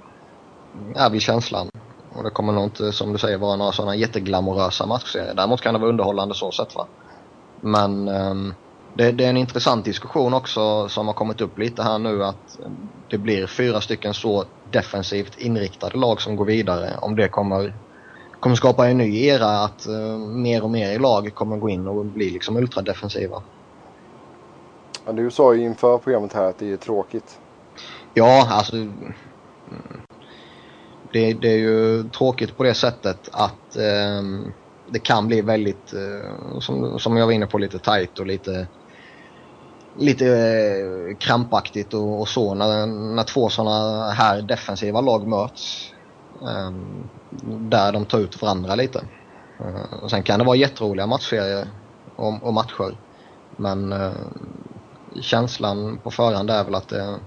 [SPEAKER 3] Det Är väl känslan. Och det kommer nog inte, som du säger, vara några sådana jätteglamorösa matchserier. Däremot kan det vara underhållande så sett va. Men ehm, det, det är en intressant diskussion också som har kommit upp lite här nu att det blir fyra stycken så defensivt inriktade lag som går vidare. Om det kommer, kommer skapa en ny era att uh, mer och mer i lag kommer gå in och bli liksom ultradefensiva.
[SPEAKER 1] Ja, du sa ju inför programmet här att det är tråkigt.
[SPEAKER 3] Ja, alltså mm, det, det är ju tråkigt på det sättet att eh, det kan bli väldigt, eh, som, som jag var inne på, lite tight och lite lite eh, krampaktigt och, och så när, när två sådana här defensiva lag möts. Eh, där de tar ut varandra lite. Eh, och sen kan det vara jätteroliga matchserier och, och matcher. Men eh, känslan på förhand är väl att det,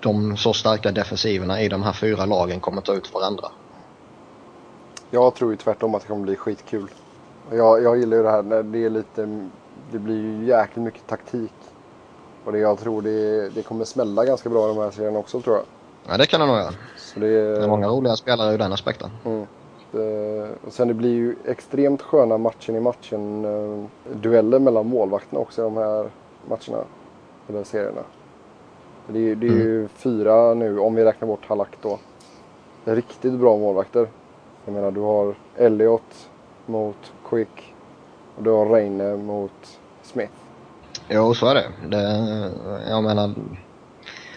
[SPEAKER 3] de så starka defensiverna i de här fyra lagen kommer ta ut varandra.
[SPEAKER 1] Jag tror ju tvärtom att det kommer bli skitkul. Jag, jag gillar ju det här när det är lite, det blir ju jäkligt mycket taktik. Och det, jag tror det, det kommer smälla ganska bra i de här serierna också tror jag.
[SPEAKER 3] Ja, det kan det nog göra.
[SPEAKER 1] Så det,
[SPEAKER 3] Det är många roliga spelare ur den aspekten.
[SPEAKER 1] Mm. Det, och sen det blir ju extremt sköna matchen i matchen eh, dueller mellan målvakterna också i de här matcherna. Eller serierna. Det, är- det är ju fyra nu, om vi räknar bort Halak då. Riktigt bra målvakter. Jag menar du har Elliot mot Quick. Och du har Reine mot Smith.
[SPEAKER 3] Jo, så är det. det jag menar,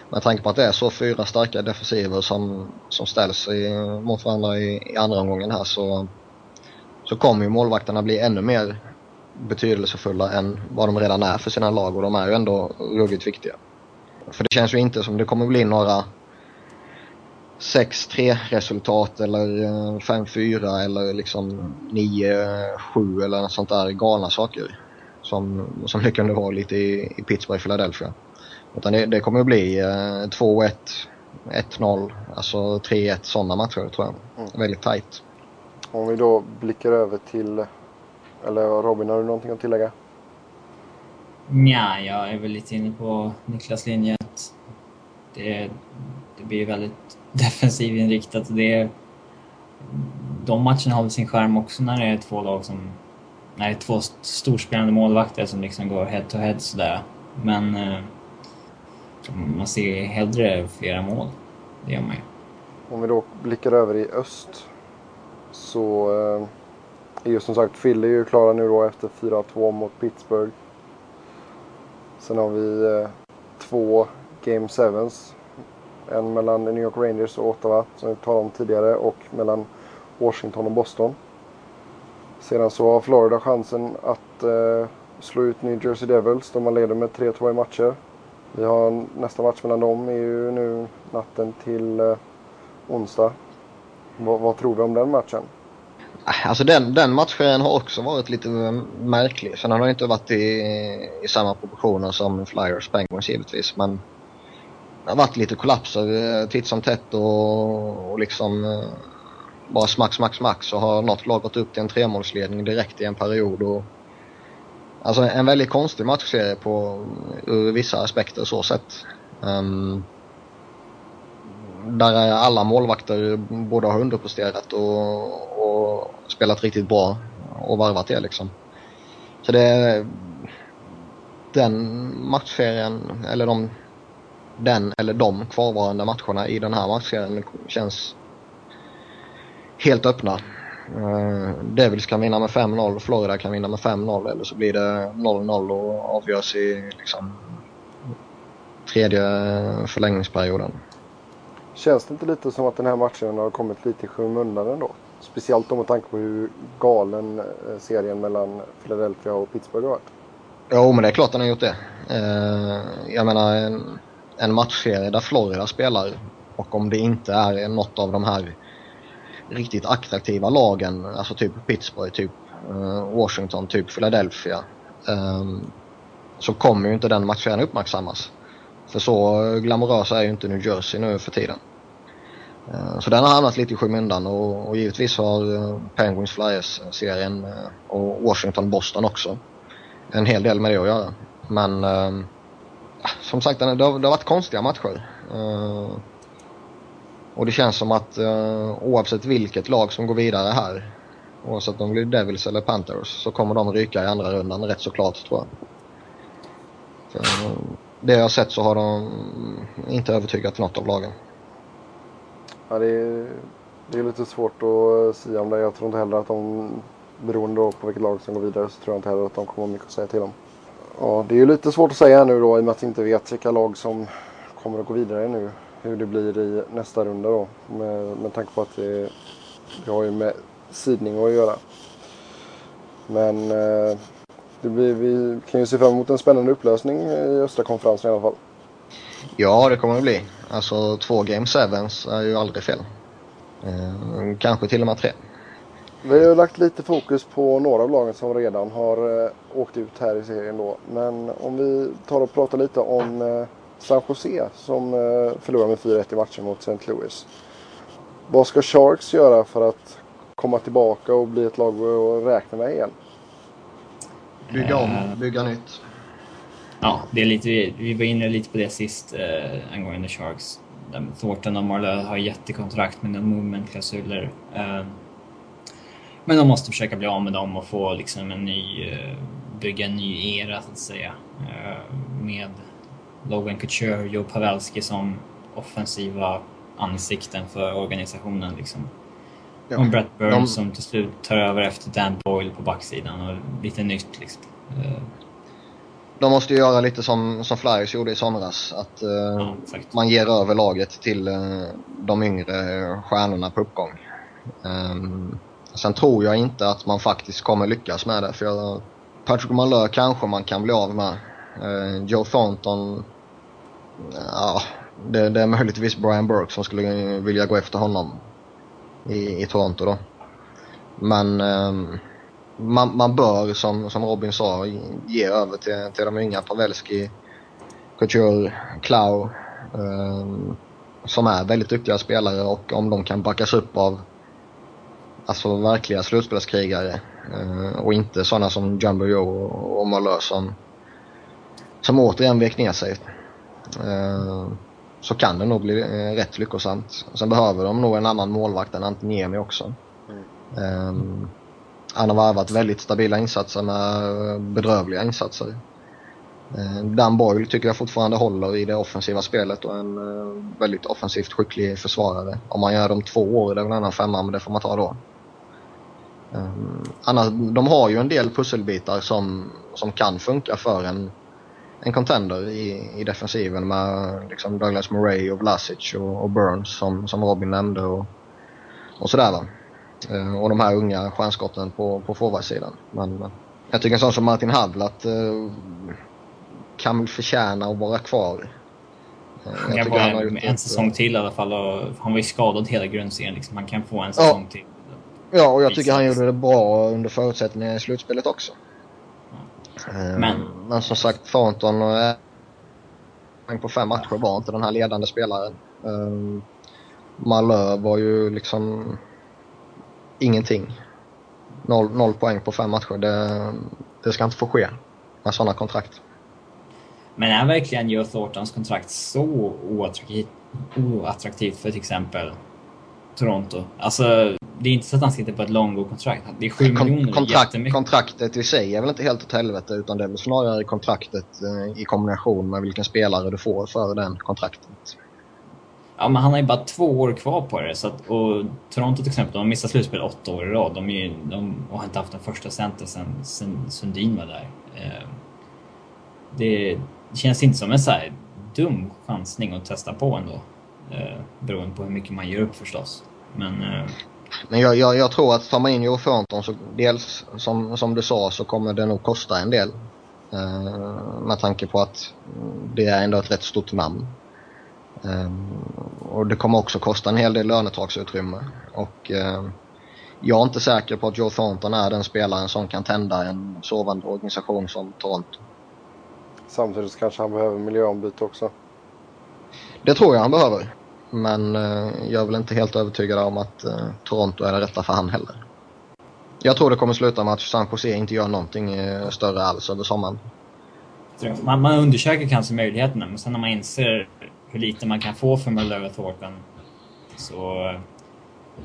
[SPEAKER 3] med tanke på att det är så fyra starka defensiver som, som ställs i, mot varandra i, i andra omgången här så, så kommer ju målvakterna bli ännu mer betydelsefulla än vad de redan är för sina lag och de är ju ändå ruggigt viktiga. För det känns ju inte som det kommer bli några 6-3 resultat eller eh, 5-4 eller liksom 9-7 eller något sånt där galna saker som, som det kunde vara lite i, i Pittsburgh, Philadelphia. Utan det, det kommer att bli eh, 2-1, 1-0, alltså 3-1 sådana matcher tror jag.
[SPEAKER 1] Mm.
[SPEAKER 3] Väldigt tight.
[SPEAKER 1] Om vi då blickar över till... Eller Robin, har du någonting att tillägga?
[SPEAKER 2] Nja, jag är väl lite inne på Niklas linje att det, det blir väldigt defensivinriktat. Det, de matcherna har väl sin skärm också när det är två lag som... När det är två storspelande målvakter som liksom går head to head sådär. Men eh, man ser hellre flera mål. Det gör man ju.
[SPEAKER 1] Om vi då blickar över i öst. Så eh, är ju som sagt Philly ju klara nu då efter 4-2 mot Pittsburgh. Sen har vi eh, två Game 7s. En mellan New York Rangers och Ottawa som vi talade om tidigare och mellan Washington och Boston. Sedan så har Florida chansen att eh, slå ut New Jersey Devils. De har leder med 3-2 i matcher. Vi har nästa match mellan dem är ju nu natten till eh, onsdag. Vad, vad tror vi om den matchen?
[SPEAKER 3] Alltså den, den matchen har också varit lite märklig. Sen har den inte varit i, i samma proportioner som Flyers Penguins givetvis. Men det har varit lite kollapser eh, titt som tätt och, och liksom eh, bara smack, smack, smack så har något lag gått upp till en tremålsledning direkt i en period. Och, alltså en väldigt konstig matchserie på, ur vissa aspekter så sett. Um, där alla målvakter både har underpresterat och, och spelat riktigt bra och varvat det liksom. Så det den matchserien, eller de den eller de kvarvarande matcherna i den här matchserien känns helt öppna. Uh, Devils kan vinna med 5-0, Florida kan vinna med 5-0 eller så blir det 0-0 och avgörs i liksom tredje förlängningsperioden.
[SPEAKER 1] Känns det inte lite som att den här matchen har kommit lite i skymundan ändå? Speciellt då med tanke på hur galen eh, serien mellan Philadelphia och Pittsburgh har varit.
[SPEAKER 3] Jo, men det är klart den har gjort det. Eh, jag menar en, en matchserie där Florida spelar och om det inte är något av de här riktigt attraktiva lagen, alltså typ Pittsburgh, typ eh, Washington, typ Philadelphia. Ehm, så kommer ju inte den matchserien uppmärksammas. För så glamorösa är ju inte New Jersey nu för tiden. Eh, så den har hamnat lite i skymundan och, och givetvis har eh, Penguins Flyers-serien eh, och Washington Boston också en hel del med det att göra. Men ehm, som sagt, det har, det har varit konstiga matcher. Och det känns som att oavsett vilket lag som går vidare här, oavsett om det blir Devils eller Panthers, så kommer de ryka i andra rundan rätt så klart tror jag. För, det jag har sett så har de inte övertygat något av lagen.
[SPEAKER 1] Ja, det, är, det är lite svårt att säga om det. Jag tror inte heller att de, beroende på vilket lag som går vidare, så tror jag inte heller att de kommer ha mycket att säga till om. Ja, det är ju lite svårt att säga nu då i och med att vi inte vet vilka lag som kommer att gå vidare nu hur det blir i nästa runda då. Med, med tanke på att det, det har ju med sidning att göra. Men eh, det blir, vi kan ju se fram emot en spännande upplösning i östra konferensen i alla fall.
[SPEAKER 3] Ja, det kommer det bli. Alltså två Game Sevens är ju aldrig fel. Eh, kanske till och med tre.
[SPEAKER 1] Vi har lagt lite fokus på några av lagen som redan har eh, åkt ut här i serien då. Men om vi tar och pratar lite om eh, San Jose som eh, förlorar med 4-1 i matchen mot St. Louis. Vad ska Sharks göra för att komma tillbaka och bli ett lag att räkna med igen?
[SPEAKER 3] Bygga om, bygga nytt.
[SPEAKER 2] Ja, det är lite, vi var inne lite på det sist eh, angående Sharks. Thornton och Marlowe har jättekontrakt med movement-klausuler. Eh, men de måste försöka bli av med dem och få liksom en ny, eh, bygga en ny era så att säga. Eh, med Logan Couture, Joe Pavelski som offensiva ansikten för organisationen. Liksom. Ja, och Brett Burns de... som till slut tar över efter Dan Boyle på backsidan och lite nytt. Liksom. Eh,
[SPEAKER 3] de måste ju göra lite som, som Flyers gjorde i somras. Att uh, ja, man ger över laget till uh, de yngre stjärnorna på uppgång. Um, sen tror jag inte att man faktiskt kommer lyckas med det. För jag, Patrick Malheur kanske man kan bli av med. Uh, Joe Thornton, ja, det, det, är möjligtvis Brian Burke som skulle vilja gå efter honom i, i Toronto då. Men um, man, man bör, som, som Robin sa, ge över till, till de unga. Pavelski, Couture, Klau. Um, som är väldigt duktiga spelare och om de kan backas upp av alltså verkliga slutspelskrigare uh, och inte sådana som Jumbo Joe och, och Malö som, som återigen vek ner sig. Uh, så kan det nog bli uh, rätt lyckosamt. Sen behöver de nog en annan målvakt än Antoniemi också. Mm. Han har varvat väldigt stabila insatser med eh, bedrövliga insatser. Eh, Dan Boyle tycker jag fortfarande håller i det offensiva spelet och är en eh, väldigt offensivt skicklig försvarare. Om man gör dem två år, det är väl en annan femma, men det får man ta då. Annars, de har ju en del pusselbitar som, som kan funka för en, en contender i, i defensiven med liksom Douglas Murray och Vlasic och, och Burns som, som Robin nämnde och, och sådär va. Eh, och de här unga stjärnskotten på, på forwardsidan. Men jag tycker en sån som Martin Havlat uh, kan väl förtjäna att vara kvar.
[SPEAKER 2] Uh, han kan vara en, en säsong till i alla fall. Och han var ju skadad hela grundserien. Liksom. Han kan få en säsong ja. till.
[SPEAKER 3] Ja, och jag tycker han gjorde det bra under förutsättningar i slutspelet också. Ja. Men. men som sagt, Thornton på fem matcher var inte den här ledande spelaren. Malö var ju liksom ingenting. Noll, noll poäng på fem matcher. Det, det ska inte få ske med sådana kontrakt.
[SPEAKER 2] Men är verkligen Joe Thorntons kontrakt så oattraktivt, oattraktivt för till exempel Toronto? Alltså, det är inte så att han sitter på ett långgå-kontrakt. Det är sju Kon miljoner, kontrakt,
[SPEAKER 3] Kontraktet i sig är väl inte helt åt helvete utan det är väl snarare kontraktet eh, i kombination med vilken spelare du får för den kontraktet.
[SPEAKER 2] Ja, men han har ju bara två år kvar på det. Så att, och Toronto till exempel, de har missat slutspel åtta år i rad. De, är, de har inte haft en första center sen, sen Sundin var där. Eh, det, det, känns inte som en så här dum chansning att testa på ändå. Eh, beroende på hur mycket man ger upp förstås. Men, eh,
[SPEAKER 3] men jag, jag, jag, tror att tar man in Joe Thornton så dels som, som du sa så kommer det nog kosta en del. Eh, med tanke på att det är ändå ett rätt stort namn. Um, och det kommer också kosta en hel del lönetaksutrymme. Och uh, jag är inte säker på att Joe Thornton är den spelaren som kan tända en sovande organisation som Toronto.
[SPEAKER 1] Samtidigt kanske han behöver miljöombyte också.
[SPEAKER 3] Det tror jag han behöver. Men uh, jag är väl inte helt övertygad om att uh, Toronto är det rätta för han heller. Jag tror det kommer sluta med att San Jose inte gör någonting större alls över sommaren.
[SPEAKER 2] Man, man undersöker kanske möjligheterna men sen när man inser hur lite man kan få för Muller och Thornton. Så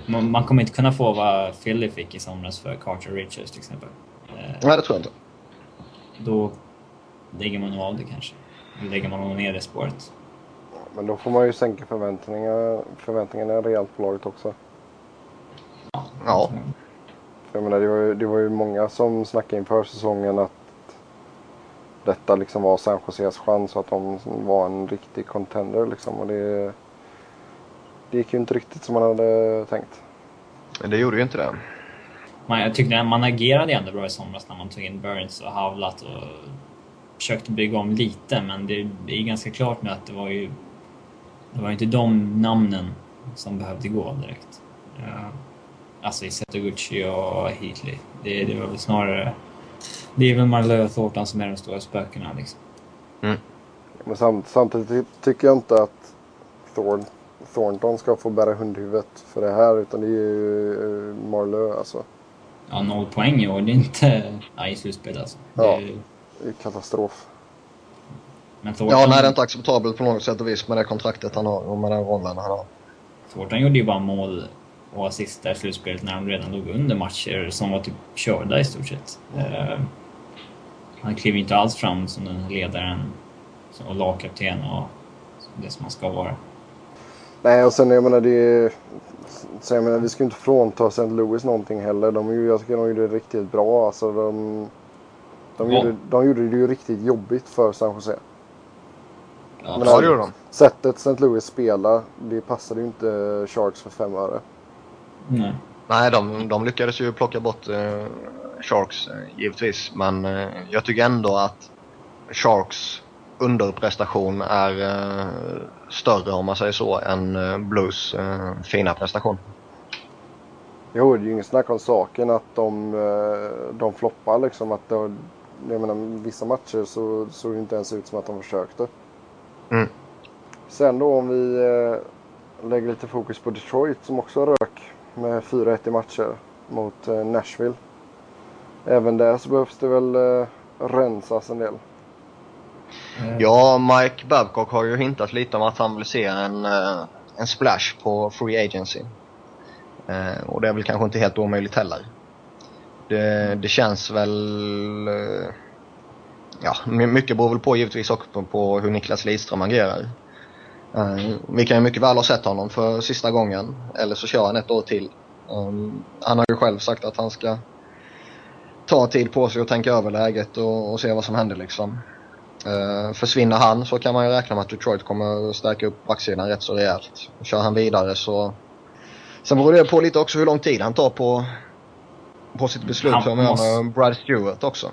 [SPEAKER 2] man, man, kommer inte kunna få vad Philly fick i somras för Carter Richards till exempel.
[SPEAKER 3] Eh, Nej, det tror jag inte.
[SPEAKER 2] Då lägger man nog av det kanske. Då lägger man nog ner det spåret.
[SPEAKER 1] Men då får man ju sänka förväntningarna, förväntningarna rejält på laget också.
[SPEAKER 3] Ja.
[SPEAKER 1] För jag menar, det var, ju, det var ju många som snackade inför säsongen att detta liksom var San Joses chans och att de var en riktig contender liksom. Och det, det gick ju inte riktigt som man hade tänkt.
[SPEAKER 3] Men det gjorde ju inte det.
[SPEAKER 2] Man, jag tyckte man agerade ändå bra i somras när man tog in Burns och Havlat och försökte bygga om lite men det, det är ganska klart nu att det var ju det var inte de namnen som behövde gå direkt. Uh, alltså i Setoguchi och Heatley. Det, det var väl snarare det är väl Marlö och Thornton som är de stora spökena liksom.
[SPEAKER 1] Mm. Men samt, samtidigt tycker jag inte att Thorn, Thornton ska få bära hundhuvudet för det här utan det är ju eh, Marlö alltså.
[SPEAKER 2] Ja, noll poäng i år. Det är inte... Ja, i slutspel alltså.
[SPEAKER 1] Ja, det är katastrof.
[SPEAKER 2] Men
[SPEAKER 3] Ja,
[SPEAKER 2] Thornton,
[SPEAKER 3] nej det är inte acceptabelt på något sätt och vis med det kontraktet han har och med den rollen han har.
[SPEAKER 2] Thornton gjorde ju bara mål och assist där i slutspelet när de redan låg under matcher som var typ körda i stort sett. Eh, han kliver inte alls fram som den ledaren som- och lagkapten och det som han ska vara.
[SPEAKER 1] Nej, och sen jag menar det... Så jag menar, vi ska ju inte frånta St. Louis någonting heller. De, jag tycker de gjorde det riktigt bra. Alltså, de, de,
[SPEAKER 2] Ja.
[SPEAKER 1] gjorde, de gjorde det ju riktigt jobbigt för San Jose.
[SPEAKER 2] Ja,
[SPEAKER 1] Men
[SPEAKER 3] det gjorde de.
[SPEAKER 1] Sättet St. Louis spelar, det passade ju inte Sharks för fem öre.
[SPEAKER 2] Nej.
[SPEAKER 3] Nej, de, de lyckades ju plocka bort eh, Sharks eh, givetvis. Men eh, jag tycker ändå att Sharks underprestation är eh, större om man säger så än eh, Blues eh, fina prestation.
[SPEAKER 1] Jo, det är ju inget snack om saken att de, de floppar liksom. Att det, jag menar, vissa matcher så såg det inte ens ut som att de försökte.
[SPEAKER 3] Mm.
[SPEAKER 1] Sen då om vi lägger lite fokus på Detroit som också rök med 4-1 i matcher mot eh, Nashville. Även där så behövs det väl eh, rensas en del.
[SPEAKER 2] Eh,
[SPEAKER 3] Ja, Mike Babcock har ju hintat lite om att han vill se en, eh, en splash på Free Agency. Och det är väl kanske inte helt omöjligt heller. Det, det känns väl... Ja, my- mycket beror väl på givetvis också på, på hur Niklas Lidström agerar. Eh, vi kan ju mycket väl ha sett honom för sista gången, eller så kör han ett år till. Um, han har ju själv sagt att han ska ta tid på sig och tänka över läget och, och se vad som händer liksom. Uh, försvinner han så kan man ju räkna med att Detroit kommer stärka upp backsidan rätt så rejält. Kör han vidare så... Sen beror det på lite också hur lång tid han tar på, på sitt beslut
[SPEAKER 2] Han måste-
[SPEAKER 3] med Brad Stewart också.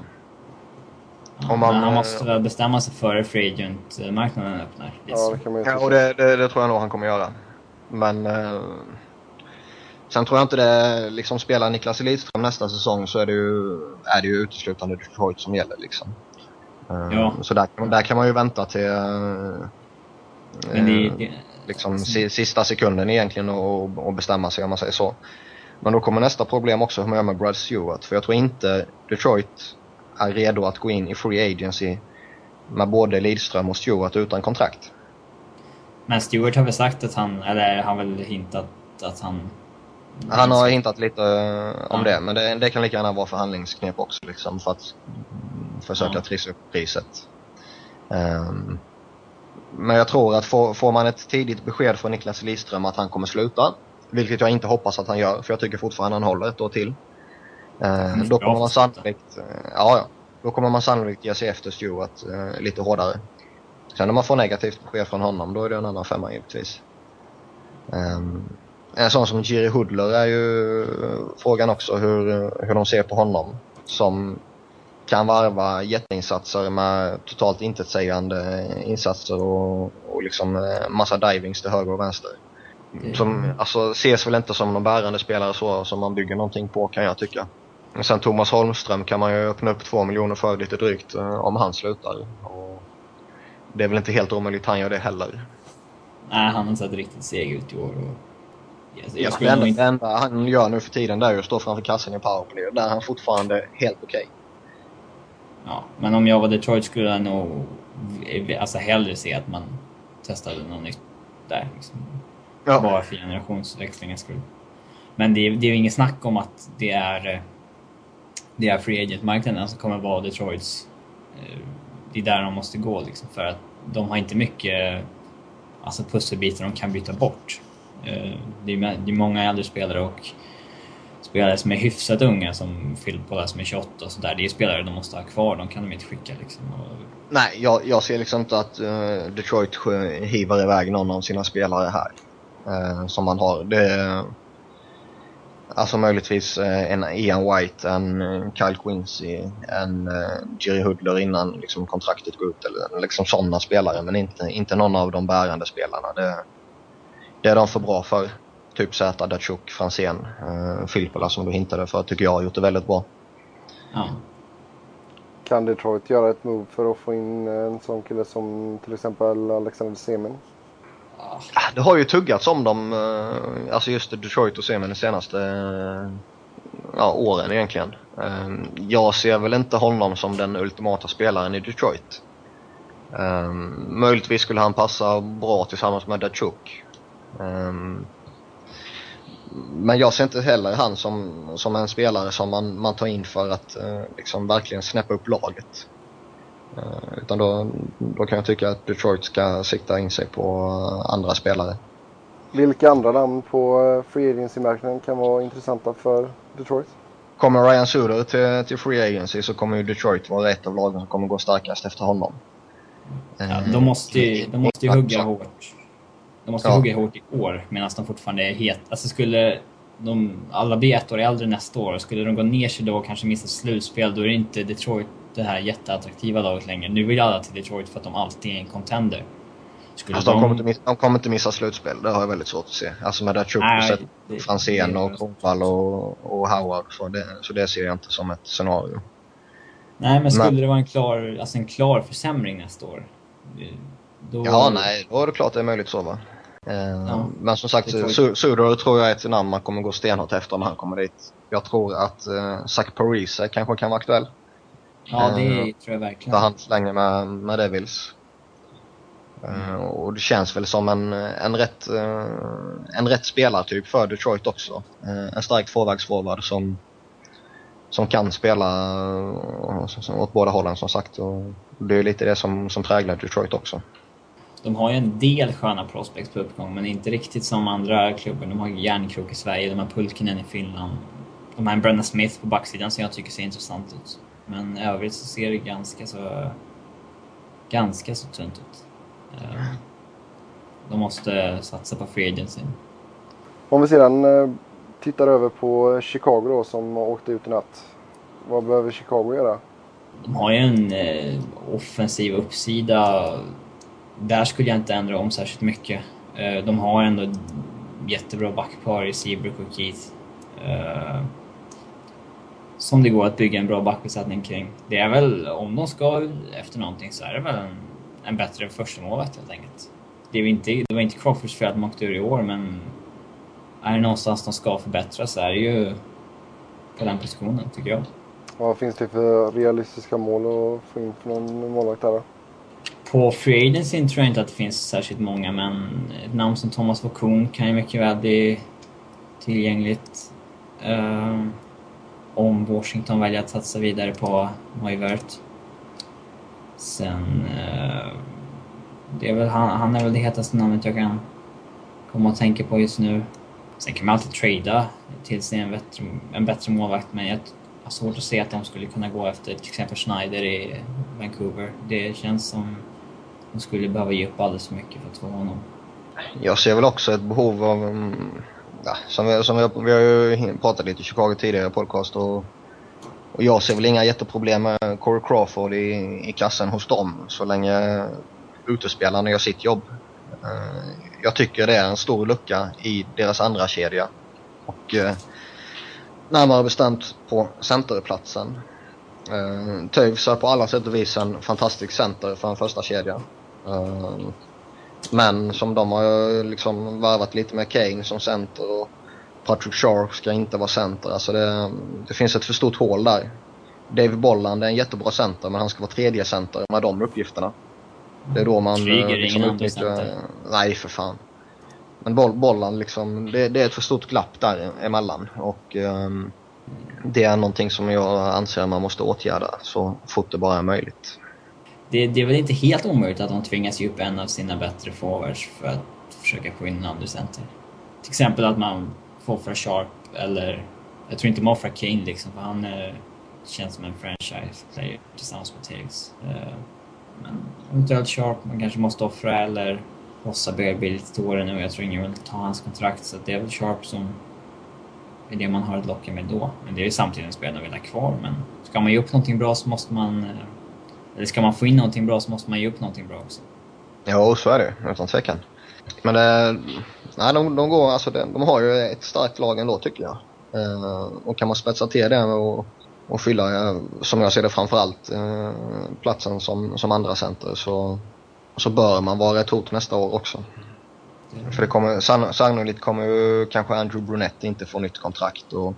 [SPEAKER 2] Ja,
[SPEAKER 3] om man,
[SPEAKER 2] han
[SPEAKER 3] eh,
[SPEAKER 2] måste väl bestämma sig före free agent-marknaden öppnar.
[SPEAKER 1] Ja, det kan man ju
[SPEAKER 3] Ja, och det, det, det tror jag nog han kommer göra. Men eh, sen tror jag inte det, liksom spelar Niklas Lidström nästa säsong så är det ju, är det ju uteslutande Detroit som gäller liksom. Eh,
[SPEAKER 2] Ja.
[SPEAKER 3] Så där, där kan man ju vänta till eh,
[SPEAKER 2] Men det, det,
[SPEAKER 3] liksom si, sista sekunden egentligen och, och bestämma sig om man säger så. Men då kommer nästa problem också hur man gör med Brad Stewart. För jag tror inte Detroit är redo att gå in i Free Agency med både Lidström och Stewart utan kontrakt.
[SPEAKER 2] men Stewart har väl sagt att han, eller han har väl hintat att han...
[SPEAKER 3] Han har hintat lite eh, om
[SPEAKER 2] Ja.
[SPEAKER 3] det, men det, det kan lika gärna vara förhandlingsknep också liksom för att försöka
[SPEAKER 2] Ja.
[SPEAKER 3] trissa upp priset. Ehm, men jag tror att får, får man ett tidigt besked från Niklas Lidström att han kommer sluta, vilket jag inte hoppas att han gör, för jag tycker fortfarande han håller ett år till. Eh,
[SPEAKER 2] är
[SPEAKER 3] då kommer man sannolikt, eh, ja, ja, då kommer man sannolikt ge sig efter Stewart eh, lite hårdare. Sen om man får negativt besked från honom, då är det en annan femma givetvis. Ehm, en sån som Jiri Hudler är ju frågan också hur, hur de ser på honom. Som kan varva jätteinsatser med totalt intetsägande insatser och, och liksom massa divings till höger och vänster.
[SPEAKER 2] Det-
[SPEAKER 3] Som alltså, ses väl inte som någon bärande spelare så som man bygger någonting på kan jag tycka. Men sen Thomas Holmström kan man ju öppna upp två miljoner för lite drygt eh, om han slutar. Och det är väl inte helt omöjligt han gör det heller.
[SPEAKER 2] Nej, han har sett riktigt seg ut i år. Och, jag, jag
[SPEAKER 3] Ja, det, enda,
[SPEAKER 2] inte...
[SPEAKER 3] det enda han gör nu för tiden det är att stå framför kassen i powerplay. Där är han fortfarande helt okej.
[SPEAKER 2] Ja, men om jag var Detroit skulle jag nog alltså hellre se att man testade något nytt där. Liksom.
[SPEAKER 3] Ja.
[SPEAKER 2] Bara för generationsväxlingens skull. Men det, är- det är ju inget snack om att det är, eh, det är free agent-marknaden som kommer vara Detroits... Eh, det är där de måste gå liksom, för att de har inte mycket alltså pusselbitar de kan byta bort. Eh, det är, många äldre spelare och spelare som är hyfsat unga som Phil Pola som är 28 och sådär. Det är spelare de måste ha kvar, de kan de inte skicka liksom.
[SPEAKER 3] Nej, jag, jag ser liksom inte att eh, Detroit hivar iväg någon av sina spelare här. som man har. Det är, alltså möjligtvis eh, en Ian White, en eh, Kyle Quincy, en uh, Jerry Hudler innan liksom, kontraktet går ut. Eller liksom sådana spelare, men inte, inte någon av de bärande spelarna. Det, det är de för bra för. Typ Zäta, Datsjuk, Franzén, uh, Filippola som du hintade för tycker jag har gjort det väldigt bra.
[SPEAKER 2] ja.
[SPEAKER 1] Kan Detroit göra ett move för att få in en sån kille som till exempel Alexander Semin?
[SPEAKER 2] Ah,
[SPEAKER 3] det har ju tuggats om dem, eh, alltså just Detroit och Semin de senaste eh, ja, åren egentligen. Eh, jag ser väl inte honom som den ultimata spelaren i Detroit. Möjligtvis skulle han passa bra tillsammans med Dachuk. Men jag ser inte heller han som, som en spelare som man, man tar in för att liksom verkligen snäppa upp laget. Uh, utan då, då kan jag tycka att Detroit ska sikta in sig på andra spelare.
[SPEAKER 1] Vilka andra namn på eh, free agency-marknaden kan vara intressanta för Detroit?
[SPEAKER 3] Kommer Ryan Suder till, till free agency så kommer ju Detroit vara ett av lagen som kommer gå starkast efter honom.
[SPEAKER 2] Ja, de måste ju, de måste ju hugga hårt. De måste ja. hugga hårt i år medan de fortfarande är het. Alltså skulle de alla bli ett år äldre nästa år, skulle de gå ner sig då och kanske missa slutspel, då är det inte Detroit det här jätteattraktiva laget längre. Nu vill alla till Detroit för att de alltid är en contender.
[SPEAKER 3] Skulle alltså, de... Kommer inte missa, de kommer inte missa slutspel, det har jag väldigt svårt att se. Alltså med Datsjuk, Franzén och Kronwall och, och Howard. Så det, så det ser jag inte som ett scenario.
[SPEAKER 2] Nej, men skulle men... det vara en klar, alltså en klar försämring nästa år?
[SPEAKER 3] Då... Ja, nej, då är det klart det är möjligt så va. Eh, ja, men som sagt, Sudor tror jag är ett namn man kommer gå stenhårt efter när han kommer dit. Jag tror att eh, Zach Parise kanske kan vara aktuell.
[SPEAKER 2] Ja, det eh, tror jag verkligen.
[SPEAKER 3] För han länge med, med Devils. Mm. Och det känns väl som en, en, rätt, eh, en rätt spelartyp för Detroit också. Eh, en stark tvåvägsforward som, som kan spela åt båda hållen som sagt. Och det är lite det som, som präglar Detroit också.
[SPEAKER 2] De har ju en del sköna prospects på uppgång, men inte riktigt som andra klubbar. De har Järnkrok i Sverige, de har Pulkinen i Finland. De har en Brenna Smith på backsidan som jag tycker ser intressant ut. Men i övrigt så ser det ganska så... Ganska så tunt ut. Eh, de måste satsa på free agency.
[SPEAKER 1] Om vi sedan eh, tittar över på Chicago då som åkte ut i natt. Vad behöver Chicago göra?
[SPEAKER 2] De har ju en eh, offensiv uppsida. Där skulle jag inte ändra om särskilt mycket. Eh, de har ändå jättebra backpar i Seabrook och Keith. Eh, som det går att bygga en bra backbesättning kring. Det är väl, om de ska efter någonting så är det väl en en bättre första målvakt helt enkelt. Det, är inte, det var inte Crawfords fel att de åkte ur i år, men är det någonstans de ska förbättras så är det ju på den positionen, tycker jag.
[SPEAKER 1] Vad finns det för realistiska mål att få in för någon målvakt där då?
[SPEAKER 2] På Free Agency tror jag inte att det finns särskilt många, men ett namn som Thomas Vokun kan ju mycket väl bli tillgängligt. Uh, om Washington väljer att satsa vidare på Moivert. Sen... Uh, det är väl, han, han är väl det hetaste namnet jag kan komma att tänka på just nu. Sen kan man alltid trada till sig en bättre, en bättre målvakt men jag har svårt att se att de skulle kunna gå efter till exempel Schneider i Vancouver. Det känns som de skulle behöva ge upp alldeles för mycket för att få honom.
[SPEAKER 3] Jag ser väl också ett behov av, mm, ja, som, vi, som vi, vi har ju pratat lite i Chicago tidigare i podcast och och jag ser väl inga jätteproblem med Corey Crawford i, i kassen hos dem så länge utespelarna gör sitt jobb. Eh, jag tycker det är en stor lucka i deras andra kedja och eh, närmare bestämt på centerplatsen. Uh, Toews är på alla sätt och vis en fantastisk center för en första kedja. Uh, men som de har liksom varvat lite med Kane som center och Patrick Sharp ska inte vara center. Alltså det, det finns ett för stort hål där. David Bolland är en jättebra center men han ska vara tredje center med de uppgifterna. Det är då man...
[SPEAKER 2] Kryger liksom, ingen utnyttjar...
[SPEAKER 3] Nej, för fan. Men boll, bollen liksom, det, det, är ett för stort glapp där emellan och um, det är någonting som jag anser man måste åtgärda så fort det bara är möjligt.
[SPEAKER 2] Det, det är väl inte helt omöjligt att de tvingas ge upp en av sina bättre forwards för att försöka få in en andra center. Till exempel att man får offra Sharp eller... Jag tror inte man offrar Kane liksom för han är, känns som en franchise player tillsammans med Tiggs. Uh, men eventuellt Sharp man kanske måste offra eller Hossa börjar bli lite tårig nu jag tror ingen vill ta hans kontrakt så det är väl Sharp som är det man har att locka med då. Men det är ju samtidigt en spelare vill ha kvar men ska man ge upp någonting bra så måste man... Eh, eller ska man få in någonting bra så måste man ge upp någonting bra också.
[SPEAKER 3] Ja, så är det utan tvekan. Men det, nej, de, de, går, alltså de, de har ju ett starkt lag ändå tycker jag. Eh, och kan man spetsa till det och, och fylla, eh, som jag ser det framförallt, eh, platsen som, som andra center så, så bör man vara ett hot nästa år också. Mm. För det kommer, sannolikt kommer ju kanske Andrew Brunette inte få nytt kontrakt och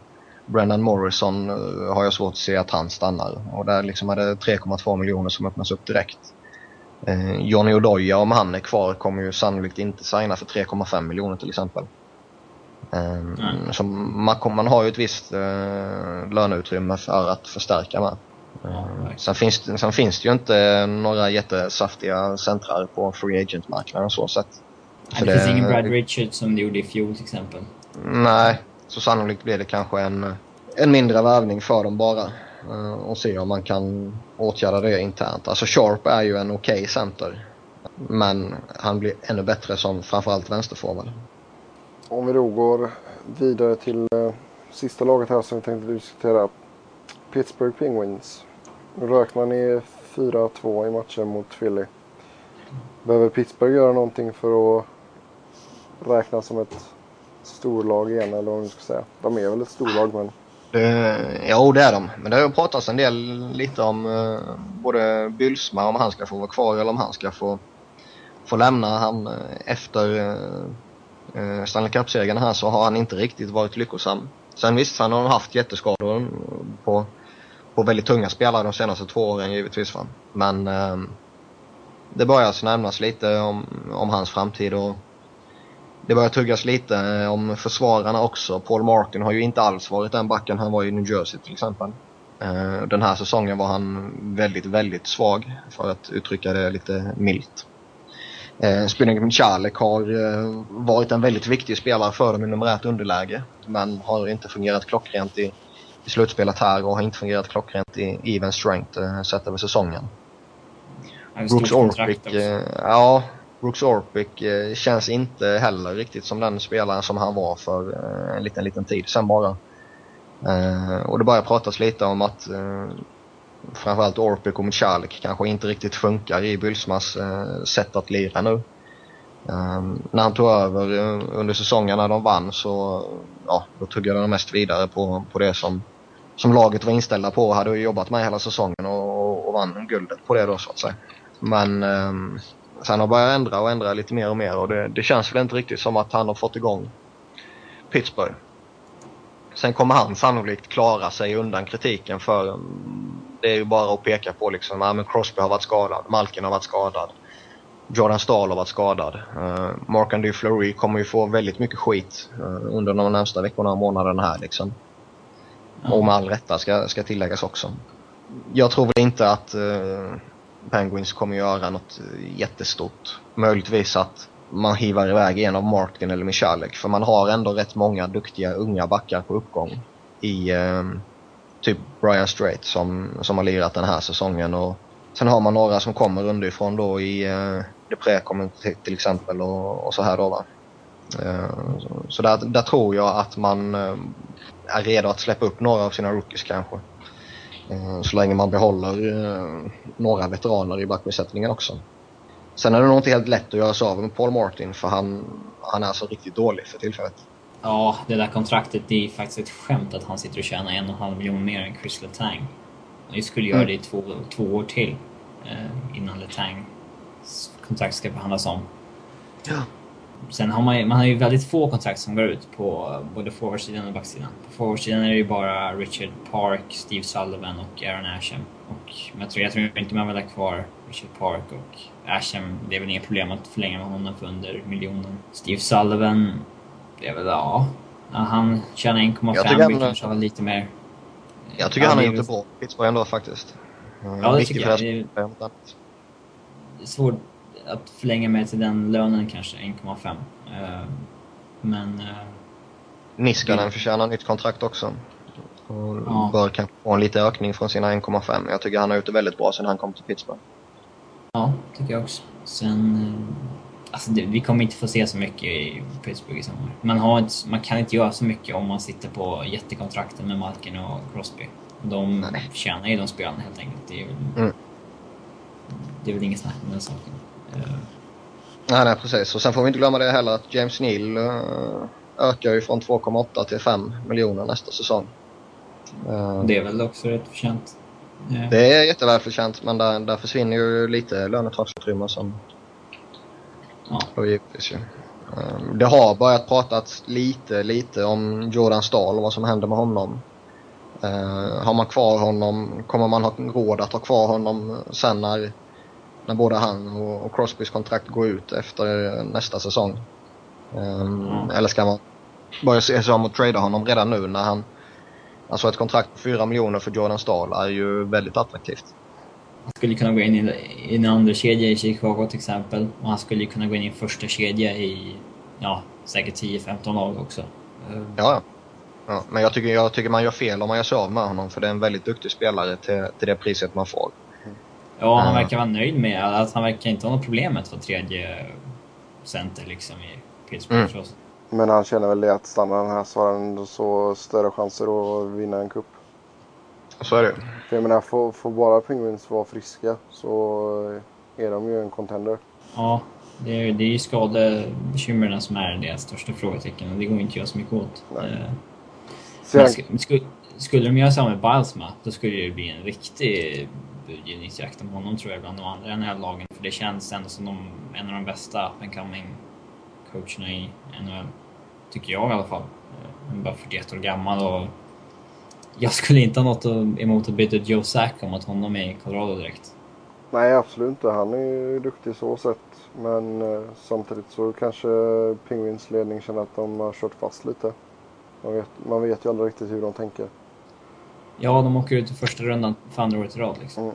[SPEAKER 3] Brendan Morrison uh, har jag svårt att se att han stannar. Och där liksom är det 3,2 miljoner som öppnas upp direkt. Eh, Johnny Odoja, om han är kvar, kommer ju sannolikt inte signa för 3,5 miljoner till exempel. Um, så man, man har ju ett visst löneutrymme för att förstärka med. Ja, sen, finns, sen finns det ju inte några jättesaftiga centrar på free agent-marknaden så sett.
[SPEAKER 2] det, det finns ingen Brad Richards som det gjorde i fjol till exempel.
[SPEAKER 3] Nej, så sannolikt blir det kanske en, en mindre värvning för dem bara. Uh, och se om man kan åtgärda det internt. Alltså Sharp är ju en okej okay center. Men han blir ännu bättre som framförallt vänsterforward.
[SPEAKER 1] Om vi då går vidare till uh, sista laget här som vi tänkte diskutera. Pittsburgh Penguins. Nu rök man i 4-2 i matchen mot Philly. Behöver Pittsburgh göra någonting för att räknas som ett storlag igen eller vad man ska säga? De är väl ett storlag men...
[SPEAKER 3] Det, jo det är de. Men det har ju pratats en del lite om eh, både Bylsma om han ska få vara kvar eller om han ska få, få lämna. Han, eh, efter eh, eh, Stanley Cup-segern här så har han inte riktigt varit lyckosam. Sen visst, han har haft jätteskador på på väldigt tunga spelare de senaste två åren givetvis. Va? Men eh, det börjar alltså nämnas lite om, om hans framtid och det börjar tuggas lite eh, om försvararna också. Paul Martin har ju inte alls varit den backen han var i New Jersey till exempel. Eh, den här säsongen var han väldigt, väldigt svag för att uttrycka det lite milt. Eh, Spinning Michalek har eh, varit en väldigt viktig spelare för dem i numerärt underläge men har inte fungerat klockrent i i slutspelet här och har inte fungerat klockrent i even strength eh, sett över säsongen. Brooks Orpik, eh, ja, Brooks Orpik eh, känns inte heller riktigt som den spelaren som han var för eh, en liten, liten tid sen bara. Eh, och det börjar pratas lite om att eh, framförallt Orpik och Michalek kanske inte riktigt funkar i Bylsmas eh, sätt att lira nu. Um, när han tog över uh, under säsongen när de vann så ja, då tuggade de mest vidare på, på det som som laget var inställda på och hade jobbat med hela säsongen och, och vann guldet på det då så att säga. Men eh, sen har börjat ändra och ändra lite mer och mer och det, det, känns väl inte riktigt som att han har fått igång Pittsburgh. Sen kommer han sannolikt klara sig undan kritiken för ehm, det är ju bara att peka på liksom, ja, men Crosby har varit skadad, Malkin har varit skadad. Jordan Stahl har varit skadad. Eh, uh, Mark Andy Fleury kommer ju få väldigt mycket skit uh, under de närmsta veckorna och månaderna här liksom. Och med all rätta ska, ska tilläggas också. Jag tror väl inte att eh, Penguins kommer göra något eh, jättestort. Möjligtvis att man hivar iväg en av Martin eller Michalek. För man har ändå rätt många duktiga unga backar på uppgång. I eh, typ Brian Strait som, som har lirat den här säsongen. Och sen har man några som kommer underifrån då i eh, Depré kommer till, till exempel och, och, så här då va. Eh, så, så där, där tror jag att man eh, är redo att släppa upp några av sina rookies kanske. Eh, så länge man behåller eh, några veteraner i backbesättningen också. Sen är det nog inte helt lätt att göra sig av med Paul Martin för han, han är så riktigt dålig för tillfället.
[SPEAKER 2] Ja, det där kontraktet, det är faktiskt ett skämt att han sitter och tjänar en och en halv miljon mer än Chris Letang. Han skulle göra mm. det i två, två år till eh, innan Letangs kontrakt ska behandlas om. Ja. Sen har man, man har ju väldigt få kontrakt som går ut på både forwardsidan och backsidan. På forwardsidan är det ju bara Richard Park, Steve Sullivan och Aaron Asham. Och jag, tror, jag tror inte man vill ha kvar Richard Park och Asham. Det är väl inga problem att förlänga med honom för under miljonen. Steve Sullivan, det är väl ja... han tjänar 1,5 vi kanske har lite mer...
[SPEAKER 3] Jag tycker han har gjort det bra Pittsburgh ändå faktiskt.
[SPEAKER 2] Ja, det tycker jag. Det är svårt att förlänga med till den lönen kanske, 1,5. Uh, men... Uh,
[SPEAKER 3] Niskanen förtjänar nytt kontrakt också. Och ja. bör kanske få en liten ökning från sina 1,5. Jag tycker han har gjort det väldigt bra sedan han kom till Pittsburgh.
[SPEAKER 2] Ja, tycker jag också. Sen... Uh, alltså det, vi kommer inte få se så mycket i Pittsburgh i sommar. Man, har inte, man kan inte göra så mycket om man sitter på jättekontrakten med Malkin och Crosby. De Nej. tjänar ju de spelarna helt enkelt. Det är väl, mm. det är väl inget snack om den saken.
[SPEAKER 3] Nej, nej, precis. Och sen får vi inte glömma det heller att James Neal uh, ökar ju från 2,8 till 5 miljoner nästa säsong.
[SPEAKER 2] Uh, det är väl också rätt förtjänt?
[SPEAKER 3] Det är jättevälförtjänt men där, där försvinner ju lite lönetaksutrymme som... Ja. givetvis ju. Det har börjat pratas lite, lite om Jordan Stahl och vad som händer med honom. Har man kvar honom, kommer man ha råd att ha kvar honom sen när när både han och, och Crosbys kontrakt går ut efter nästa säsong. Um, mm. Eller ska man börja se sig om och trada honom redan nu när han... Alltså ett kontrakt på 4 miljoner för Jordan Stahl är ju väldigt attraktivt.
[SPEAKER 2] Han skulle kunna gå in i, i en andra kedja i Chicago till exempel. Och han skulle kunna gå in i en första kedja i, ja, säkert 10-15 lag också.
[SPEAKER 3] Ja, ja. Men jag tycker, jag tycker man gör fel om man gör sig av med honom för det är en väldigt duktig spelare till, till det priset man får.
[SPEAKER 2] Ja, han verkar vara nöjd med att han verkar inte ha något problem med att vara tredje center liksom i Pittsburgh. Mm.
[SPEAKER 1] Men han känner väl det att stannar han här så har han så större chanser att vinna en cup.
[SPEAKER 3] Så är det
[SPEAKER 1] För jag menar, får, får bara Penguins vara friska så är de ju en contender.
[SPEAKER 2] Ja, det är, det är ju skadebekymren som är deras största frågetecken och det går inte att göra så mycket åt. Eh, men skulle, skulle de göra samma med Bilesma, då skulle det bli en riktig budgivningsjakten på honom tror jag bland de andra NHL-lagen. För det känns ändå som de, en av de bästa up and coming coacherna i NHL. Tycker jag i alla fall. Eh, Han är bara 41 år gammal och jag skulle inte ha något emot att byta ut Joe Sack mot honom i Colorado direkt.
[SPEAKER 1] Nej, absolut inte. Han är ju duktig så sett. Men eh, samtidigt så kanske Penguins ledning känner att de har kört fast lite. Man vet, man vet ju aldrig riktigt hur de tänker.
[SPEAKER 2] Ja, de åker ut i första rundan för andra året i rad liksom. Mm.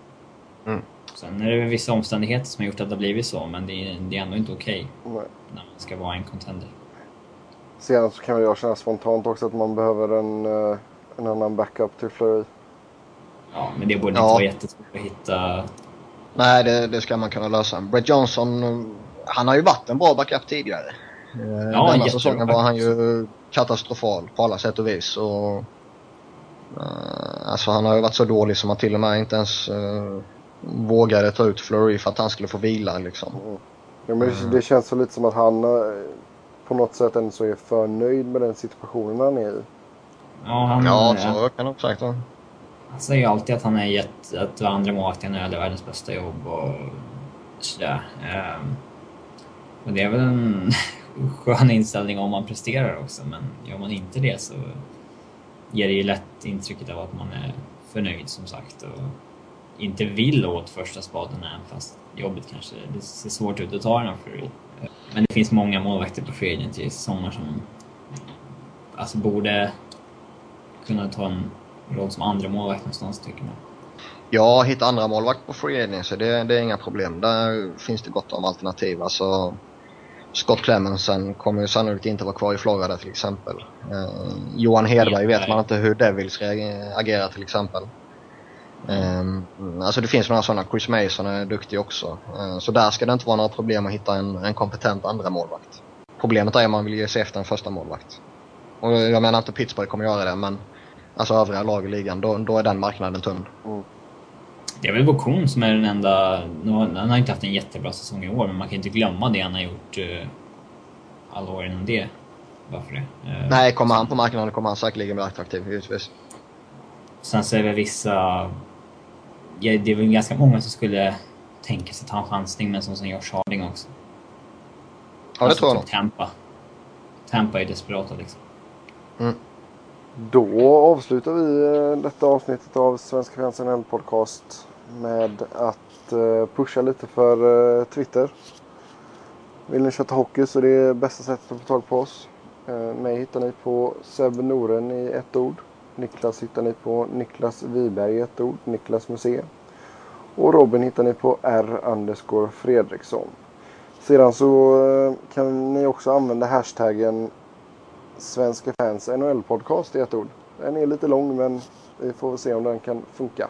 [SPEAKER 2] Mm. Sen är det vissa omständigheter som har gjort att det har blivit så, men det är, det är ändå inte okej okay när man ska vara en contender.
[SPEAKER 1] Sen så kan jag känna spontant också att man behöver en, eh, en annan backup till Flurry.
[SPEAKER 2] Ja, men det borde ja. inte vara jättesvårt att hitta.
[SPEAKER 3] Nej, det, det ska man kunna lösa. Brett Johnson, han har ju varit en bra backup tidigare. Ja, Denna säsongen var han ju katastrofal på alla sätt och vis. Och, alltså han har ju varit så dålig som man till och med inte ens uh, vågade ta ut Flurry för att han skulle få vila liksom. Mm.
[SPEAKER 1] Ja, men mm. det känns så lite som att han på något sätt ändå så är för nöjd med den situationen han är i.
[SPEAKER 2] Ja, han,
[SPEAKER 3] ja så kan det sagt vara.
[SPEAKER 2] Han säger ju alltid att han är gett, att andra målvakten är världens bästa jobb och sådär. Um, och det är väl en skön inställning om man presterar också, men gör man inte det så ger det ju lätt intrycket av att man är förnöjd som sagt och inte vill åt första spaden även fast jobbet kanske det ser svårt ut att ta den för Men det finns många målvakter på Free Agent i sommar som alltså borde kunna ta en roll som andra målvakt någonstans tycker man.
[SPEAKER 3] Ja, hitta andra målvakt på Free Agent så det, det är inga problem. Där finns det gott om alternativ. Alltså, Scott Clemensen kommer ju sannolikt inte vara kvar i Florida till exempel. Eh, Johan Hedberg vet man inte hur Devils agerar till exempel. Eh, alltså det finns några sådana. Chris Mason är duktig också. Eh, så där ska det inte vara några problem att hitta en, en kompetent andra målvakt. Problemet är om man vill ge sig efter en första målvakt. Och jag menar inte Pittsburgh kommer göra det men alltså övriga lag i ligan, då, då är den marknaden tunn. Mm.
[SPEAKER 2] Det är väl Bokon som är den enda... Han har inte haft en jättebra säsong i år men man kan inte glömma det han har gjort uh, alla år innan det. Varför det?
[SPEAKER 3] Uh, Nej, kommer han på marknaden kommer han säkerligen bli attraktiv givetvis.
[SPEAKER 2] Sen så är det vissa ja, det är väl ganska många som skulle tänka sig ta en chansning med en sån som Josh Harding också.
[SPEAKER 3] Ja, det alltså, tror jag typ
[SPEAKER 2] Tampa. Tampa är desperata liksom.
[SPEAKER 1] Mm. Då avslutar vi eh, detta avsnittet av Svenska fans podcast med att eh, pusha lite för eh, Twitter. Vill ni köta hockey så det är bästa sättet att få tag på oss. Eh, mig hittar ni på Seb Noren i ett ord. Niklas hittar ni på Niklas Wiberg i ett ord, Niklas Museum. Och Robin hittar ni på R. Underscore Fredriksson. Sedan så kan ni också använda hashtaggen Svenska fans NHL podcast i ett ord. Den är lite lång men vi får väl se om den kan funka.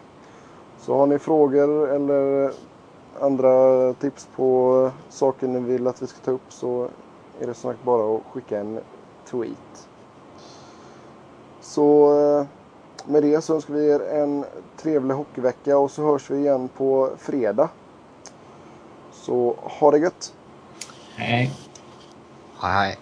[SPEAKER 1] Så har ni frågor eller andra tips på saker ni vill att vi ska ta upp så är det sagt bara att skicka en tweet. Så eh, med det så önskar vi er en trevlig hockeyvecka och så hörs vi igen på fredag. Så ha det gött!
[SPEAKER 2] Hej!
[SPEAKER 3] Hej!